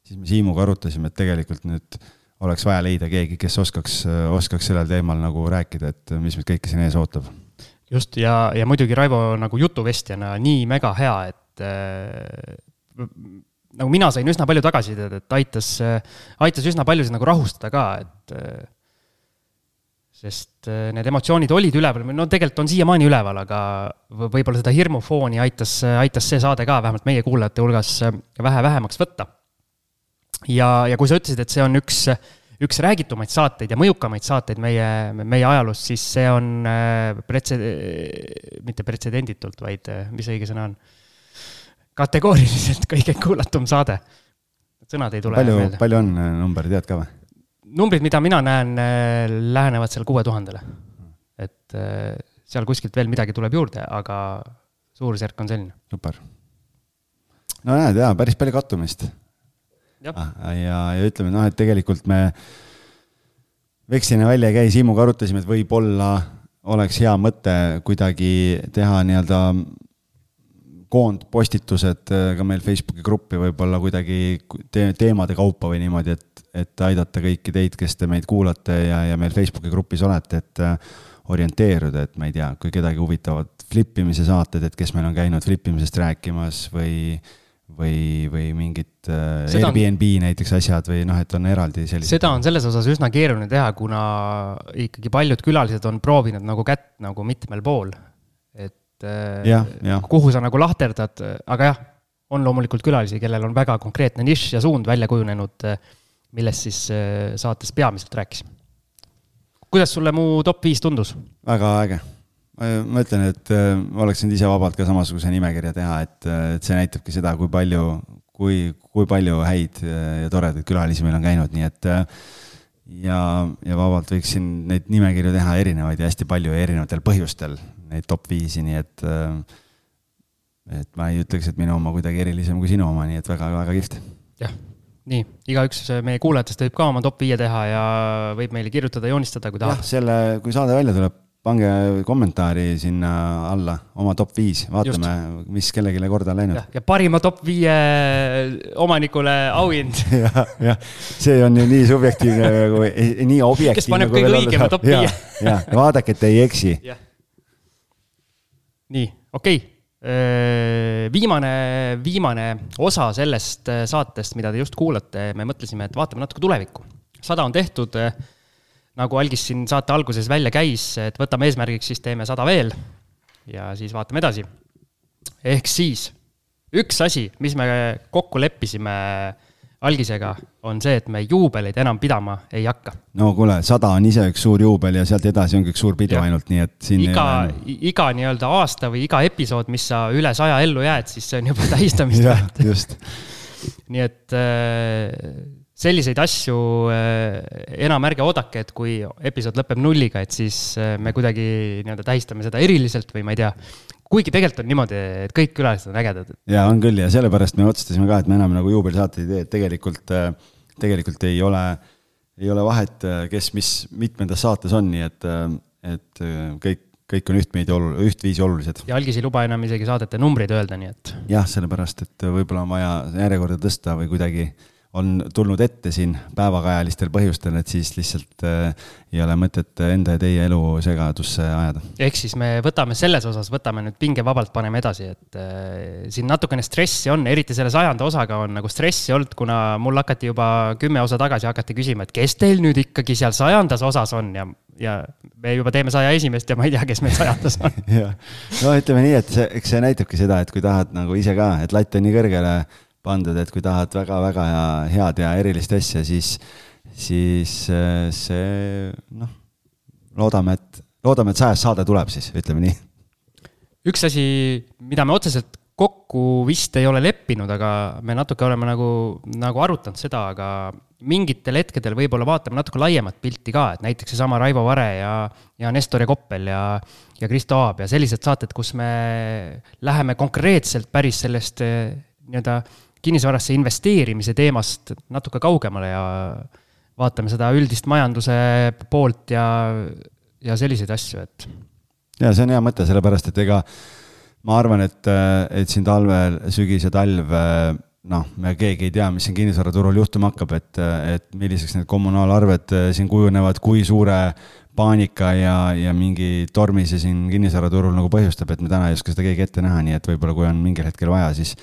siis me Siimuga arutasime, et tegelikult nüüd oleks vaja leida keegi, kes oskaks, oskaks sellel teemal nagu rääkida, et mis meid kõike siin ees ootab. just, ja, ja muidugi Raivo nagu jutuvestjana nii mega hea, et äh, nagu mina sain üsna palju tagasisidet, et aitas äh,, aitas üsna paljusid nagu rahustada ka, et äh, sest äh, need emotsioonid olid üleval, no tegelikult on siiamaani üleval, aga võib-olla seda hirmufooni aitas, aitas see saade ka vähemalt meie kuulajate hulgas äh, vähe vähemaks võtta ja, ja kui sa ütlesid, et see on üks, üks räägitumaid saateid ja mõjukamaid saateid meie, meie ajaloos, siis see on pretse-, mitte pretsedenditult, vaid mis õige sõna on? Kategooriliselt kõige kuulatum saade. sõnad ei tule palju, palju on äh, number, tead ka või? numbrid, mida mina näen, lähenevad seal kuue tuhandele. et seal kuskilt veel midagi tuleb juurde, aga suurusjärk on selline. super. no näed, jaa, päris palju kattumist Ah, ja, ja ütleme noh, et tegelikult me vekslina välja ei käi, Siimuga arutasime, et võib-olla oleks hea mõte kuidagi teha nii-öelda koondpostitused äh, ka meil Facebooki gruppi võib-olla kuidagi te teemade kaupa või niimoodi, et, et aidata kõiki teid, kes te meid kuulate ja, ja meil Facebooki grupis olete, et äh, orienteeruda, et ma ei tea, kui kedagi huvitavad flippimise saated, et kes meil on käinud flippimisest rääkimas või või, või mingid äh, seda Airbnb on, näiteks asjad või noh, et on eraldi sellised. seda on selles osas üsna keeruline teha, kuna ikkagi paljud külalised on proovinud nagu kätt nagu mitmel pool. Et äh, ja, ja. kuhu sa nagu lahterdad, aga jah, on loomulikult külalisi, kellel on väga konkreetne nišš ja suund välja kujunenud, millest siis äh, saates peamiselt rääkisime. kuidas sulle mu top viis tundus? väga äge ma ütlen, et äh, oleks võinud ise vabalt ka samasuguse nimekirja teha, et, et see näitabki seda, kui palju, kui, kui palju häid ja toredaid külalisi meil on käinud, nii et ja, ja vabalt võiks siin neid nimekirju teha erinevaid ja hästi palju ja erinevatel põhjustel, neid top viisi, nii et et ma ei ütleks, et minu oma kuidagi erilisem kui sinu oma, nii et väga-väga kihvt. jah, nii, igaüks meie kuulajatest võib ka oma top viie teha ja võib meile kirjutada, joonistada, kui tahab. jah, selle, kui saade välja tuleb pange kommentaari sinna alla, oma top viis, vaatame, mis kellelegi korda on läinud. ja parima top viie omanikule auhind jah, jah, see on ju nii subjektiivne nagu, nii objektiivne. kes paneb kõige õigema top viie. ja, vaadake, et ei eksi. Nii, okei okay viimane, viimane osa sellest saatest, mida te just kuulate, me mõtlesime, et vaatame natuke tulevikku. sada on tehtud nagu Algis siin saate alguses välja käis, et võtame eesmärgiks, siis teeme sada veel ja siis vaatame edasi. ehk siis üks asi, mis me kokku leppisime algisega on see, et me juubeleid enam pidama ei hakka. no kuule, sada on ise üks suur juubel ja sealt edasi ongi üks suur pidu ja. ainult, nii et siin iga, iga nii-öelda aasta või iga episood, mis sa üle saja ellu jääd, siis see on juba tähistamist väärt just. nii et äh, selliseid asju äh, enam ärge oodake, et kui episood lõpeb nulliga, et siis äh, me kuidagi nii-öelda tähistame seda eriliselt või ma ei tea, kuigi tegelikult on niimoodi, et kõik külalised on ägedad. ja on küll ja sellepärast me otsustasime ka, et me enam nagu juubelisaateid ei tee, et tegelikult, äh, tegelikult ei ole, ei ole vahet, kes mis mitmendas saates on, nii et, et kõik, kõik on ühtmeidi olu-, ühtviisi olulised. ja algis ei luba enam isegi saadete numbreid öelda, nii et. jah, sellepärast, et võib-olla on vaja järjekorda tõsta või kuidagi on tulnud ette siin päevakajalistel põhjustel, et siis lihtsalt äh, ei ole mõtet enda ja teie elu segadusse ajada. ehk siis me võtame selles osas, võtame nüüd pingevabalt, paneme edasi, et äh, siin natukene stressi on, eriti selle sajanda osaga on nagu stressi olnud, kuna mul hakati juba kümme osa tagasi hakati küsima, et kes teil nüüd ikkagi seal sajandas osas on ja, ja me juba teeme saja esimest ja ma ei tea, kes meil sajandas on jah, no ütleme nii, et see, eks see näitabki seda, et kui tahad nagu ise ka, et latt on nii kõrgele pandud, et kui tahad väga-väga head ja erilist asja, siis, siis äh, see noh, loodame, et, loodame, et sajas saade tuleb siis, ütleme nii. üks asi, mida me otseselt kokku vist ei ole leppinud, aga me natuke oleme nagu, nagu arutanud seda, aga mingitel hetkedel võib-olla vaatame natuke laiemat pilti ka, et näiteks seesama Raivo Vare ja, ja Nestor ja Koppel ja, ja Kristo Aab ja sellised saated, kus me läheme konkreetselt päris sellest eh, nii-öelda kinnisvarasse investeerimise teemast natuke kaugemale ja vaatame seda üldist majanduse poolt ja, ja selliseid asju, et. ja see on hea mõte, sellepärast et ega ma arvan, et, et siin talvel, sügis ja talv noh, me keegi ei tea, mis siin kinnisvaraturul juhtuma hakkab, et, et milliseks need kommunaalarved siin kujunevad, kui suure paanika ja, ja mingi tormi see siin kinnisvaraturul nagu põhjustab, et me täna ei oska seda keegi ette näha, nii et võib-olla kui on mingil hetkel vaja, siis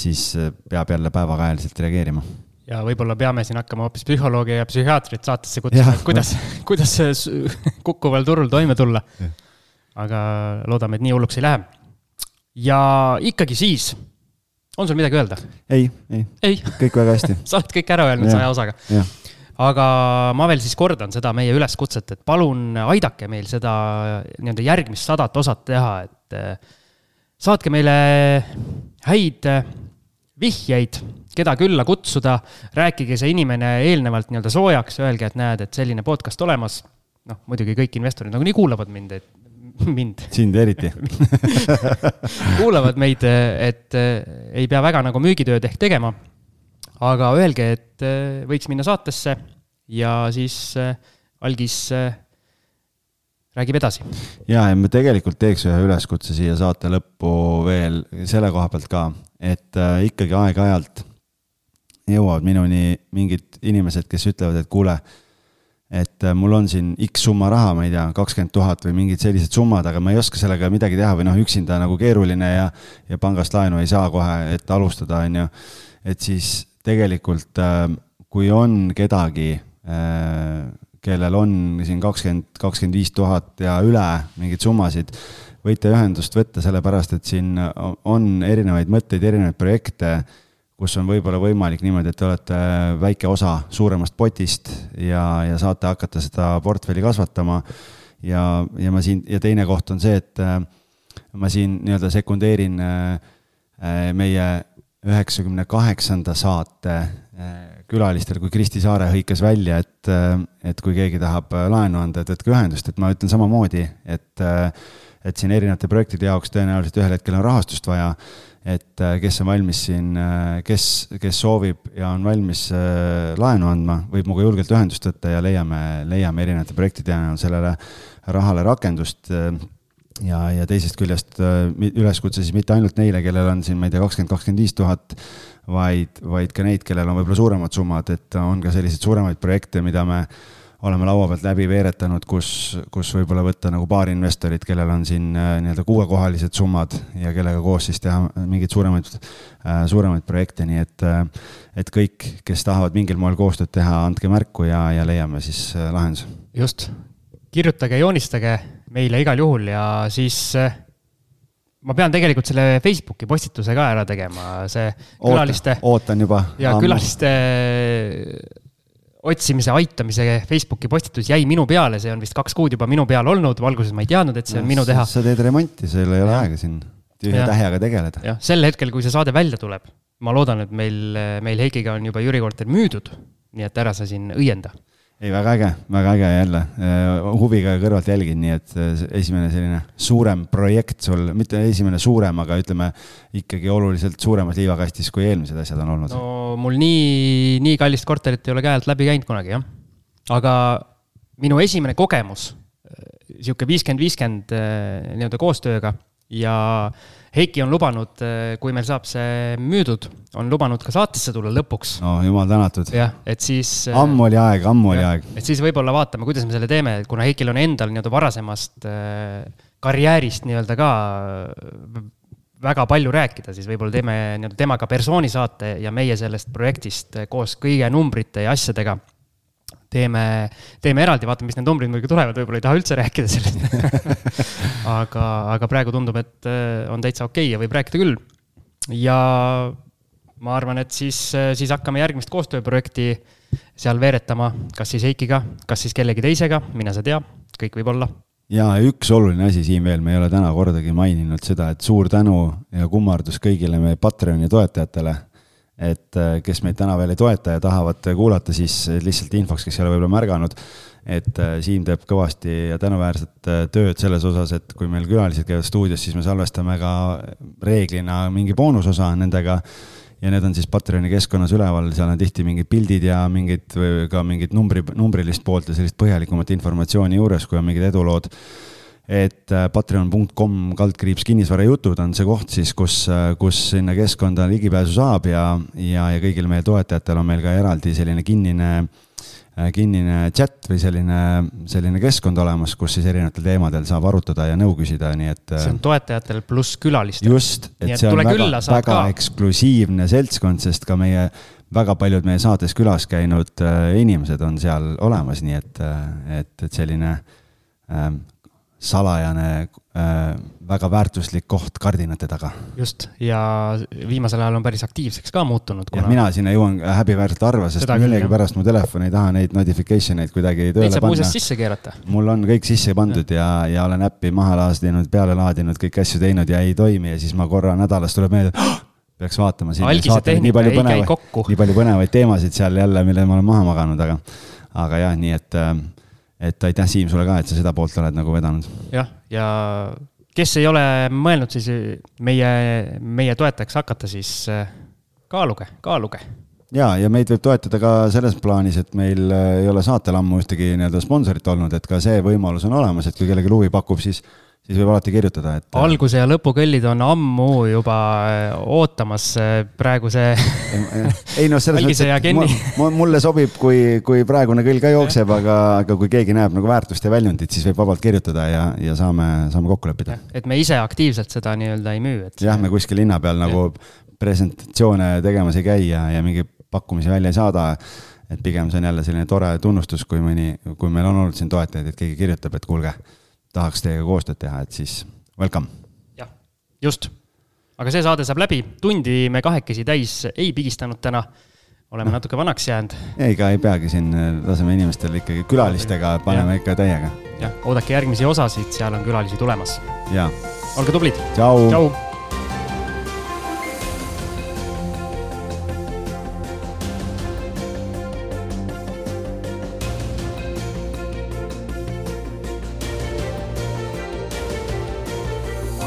siis äh, peab jälle päevakajaliselt reageerima ja võib-olla peame siin hakkama hoopis psühholoogi ja psühhiaatrit saatesse kutsuma, kuidas, kuidas kukkuval turul toime tulla. aga loodame, et nii hulluks ei lähe. ja ikkagi siis, on sul midagi öelda? ei, ei, ei., kõik väga hästi sa oled kõik ära öelnud saja osaga. aga ma veel siis kordan seda meie üleskutset, et palun aidake meil seda nii-öelda järgmist sadat osat teha, et äh, saatke meile häid vihjeid, keda külla kutsuda, rääkige see inimene eelnevalt nii-öelda soojaks, öelge, et näed, et selline podcast olemas. noh, muidugi kõik investorid nagunii kuulavad mind, et mind. sind eriti kuulavad meid, et äh, ei pea väga nagu müügitööd ehk tegema. aga öelge, et äh, võiks minna saatesse ja siis algis räägib edasi. ja, ja ma tegelikult teeks ühe üleskutse siia saate lõppu veel selle koha pealt ka, et äh, ikkagi aeg-ajalt jõuavad minuni mingid inimesed, kes ütlevad, et kuule, et äh, mul on siin X summa raha, ma ei tea, kakskümmend tuhat või mingid sellised summad, aga ma ei oska sellega midagi teha või noh, üksinda nagu keeruline ja, ja pangast laenu ei saa kohe, et alustada, on ju. et siis tegelikult, äh, kui on kedagi kellel on siin kakskümmend, kakskümmend viis tuhat ja üle mingeid summasid, võite ühendust võtta, sellepärast et siin on erinevaid mõtteid, erinevaid projekte, kus on võib-olla võimalik niimoodi, et te olete väike osa suuremast potist ja, ja saate hakata seda portfelli kasvatama. ja, ja ma siin, ja teine koht on see, et äh, ma siin nii-öelda sekundeerin äh, meie üheksakümne kaheksanda saate äh, külalistel, kui Kristi Saare hõikas välja, et, äh, et kui keegi tahab äh, laenu anda, et võtke ühendust, et ma ütlen samamoodi, et, et siin erinevate projektide jaoks tõenäoliselt ühel hetkel on rahastust vaja. et kes on valmis siin, kes, kes soovib ja on valmis laenu andma, võib minuga julgelt ühendust võtta ja leiame, leiame erinevate projektide sellele rahale rakendust ja, ja teisest küljest äh, üleskutse siis mitte ainult neile, kellel on siin, ma ei tea, kakskümmend, kakskümmend viis tuhat, vaid, vaid ka neid, kellel on võib-olla suuremad summad, et on ka selliseid suuremaid projekte, mida me oleme laua pealt läbi veeretanud, kus, kus võib-olla võtta nagu paar investorit, kellel on siin äh, nii-öelda kuuekohalised summad ja kellega koos siis teha mingeid suuremaid, äh, suuremaid projekte, nii et, et kõik, kes tahavad mingil moel koostööd teha, andke märku ja, ja leiame siis lahenduse. just, kirjutage, joonistage meile igal juhul ja siis eh, ma pean tegelikult selle Facebooki postituse ka ära tegema, see külaliste. ootan juba. ja ammu. külaliste otsimise aitamise Facebooki postitus jäi minu peale, see on vist kaks kuud juba minu peal olnud, alguses ma ei teadnud, et see on minu teha. sa teed remonti, sul ei ole aega siin tühja tähega tegeleda. jah, sel hetkel, kui see saade välja tuleb, ma loodan, et meil, meil Heikiga on juba Jüri korter müüdud, nii et ära sa siin õienda ei, väga äge, väga äge jälle, äh, huviga kõrvalt jälgin, nii et äh, esimene selline suurem projekt sul, mitte esimene suurem, aga ütleme ikkagi oluliselt suuremas liivakastis, kui eelmised asjad on olnud. no mul nii, nii kallist korterit ei ole käe alt läbi käinud kunagi, jah. aga minu esimene kogemus, äh, sihuke viiskümmend, viiskümmend nii-öelda koostööga ja Heiki on lubanud, eh, kui meil saab see müüdud, on lubanud ka saatesse tulla lõpuks. no jumal tänatud. jah, et siis. Eh, ammu oli aeg, ammu oli aeg. et siis võib-olla vaatame, kuidas me selle teeme, et kuna Heikil on endal nii-öelda varasemast eh, karjäärist nii-öelda ka väga palju rääkida, siis võib-olla teeme nii-öelda temaga persooni saate ja meie sellest projektist koos kõige numbrite ja asjadega teeme, teeme eraldi, vaatame, mis need numbrid muidugi tulevad, võib-olla ei taha üldse rääkida sellest. Aga, aga praegu tundub, et äh, on täitsa okei okay ja võib rääkida küll. ja ma arvan, et siis, äh, siis hakkame järgmist koostööprojekti seal veeretama, kas siis Heikiga, kas siis kellegi teisega, mine sa tea, kõik võib olla. Ja üks oluline asi siin veel, me ei ole täna kordagi maininud seda, et suur tänu ja kummardus kõigile meie Patreoni toetajatele et äh, kes meid täna veel ei toeta ja tahavad kuulata, siis lihtsalt infoks, kes ei ole võib-olla märganud, et äh, Siim teeb kõvasti ja tänuväärset äh, tööd selles osas, et kui meil külalised käivad stuudios, siis me salvestame ka reeglina mingi boonusosa nendega. Ja need on siis Patreoni keskkonnas üleval, seal on tihti mingid pildid ja mingid, ka mingid numbri, numbrilist poolt ja sellist põhjalikumat informatsiooni juures, kui on mingid edulood et äh, patreon.com kaldkriips kinnisvarajutud on see koht siis, kus, äh, kus sinna keskkonda ligipääsu saab ja, ja, ja kõigil meie toetajatel on meil ka eraldi selline kinnine, äh, kinnine chat või selline, selline keskkond olemas, kus siis erinevatel teemadel saab arutada ja nõu küsida, nii et. see on toetajatel pluss külalistel. just, et see on väga, väga ka. eksklusiivne seltskond, sest ka meie väga paljud meie saates külas käinud inimesed on seal olemas, nii et, et, et selline salajane äh,, väga väärtuslik koht kardinate taga. just, ja viimasel ajal on päris aktiivseks ka muutunud kuna.... mina sinna jõuan häbiväärselt harva, sest millegipärast mu telefon ei taha neid notification eid kuidagi tööle neid saab muuseas sisse keerata. mul on kõik sisse pandud ja, ja, ja olen äppi maha laadinud, peale laadinud, kõiki asju teinud ja ei toimi ja siis ma korra nädalas tuleb meelde oh! peaks vaatama siin. nii palju põnevaid, nii palju põnevaid teemasid seal jälle, mille ma olen maha maganud, aga, aga jah, nii et äh, et aitäh, Siim, sulle ka, et sa seda poolt oled nagu vedanud. jah, ja kes ei ole mõelnud siis meie, meie toetajaks hakata, siis äh, kaaluge, kaaluge. ja, ja meid võib toetada ka selles plaanis, et meil äh, ei ole saatel ammu ühtegi nii-öelda sponsorit olnud, et ka see võimalus on olemas, et kui kellelgi huvi pakub, siis siis võib alati kirjutada, et. alguse ja lõpu kõllid on ammu juba äh, ootamas äh, praegu see ei noh, selles mõttes, et mulle sobib, kui, kui praegune kõll ka jookseb, aga, aga kui keegi näeb nagu väärtust ja väljundit, siis võib vabalt kirjutada ja, ja saame, saame kokku leppida. et me ise aktiivselt seda nii-öelda ei müü, et. jah, me kuskil linna peal nagu presentatsioone tegemas ei käi ja, ja mingeid pakkumisi välja ei saada et pigem see on jälle selline tore tunnustus, kui mõni, kui meil on olnud siin toetajaid, et keegi kirjutab, et kuulge tahaks teiega koostööd teha, et siis welcome. jah, just. aga see saade saab läbi, tundi me kahekesi täis ei pigistanud täna. oleme no. natuke vanaks jäänud. ega ei peagi siin, laseme inimestel ikkagi külalistega, paneme ja. ikka täiega. jah, oodake järgmisi osasid, seal on külalisi tulemas. olge tublid. tšau, tšau..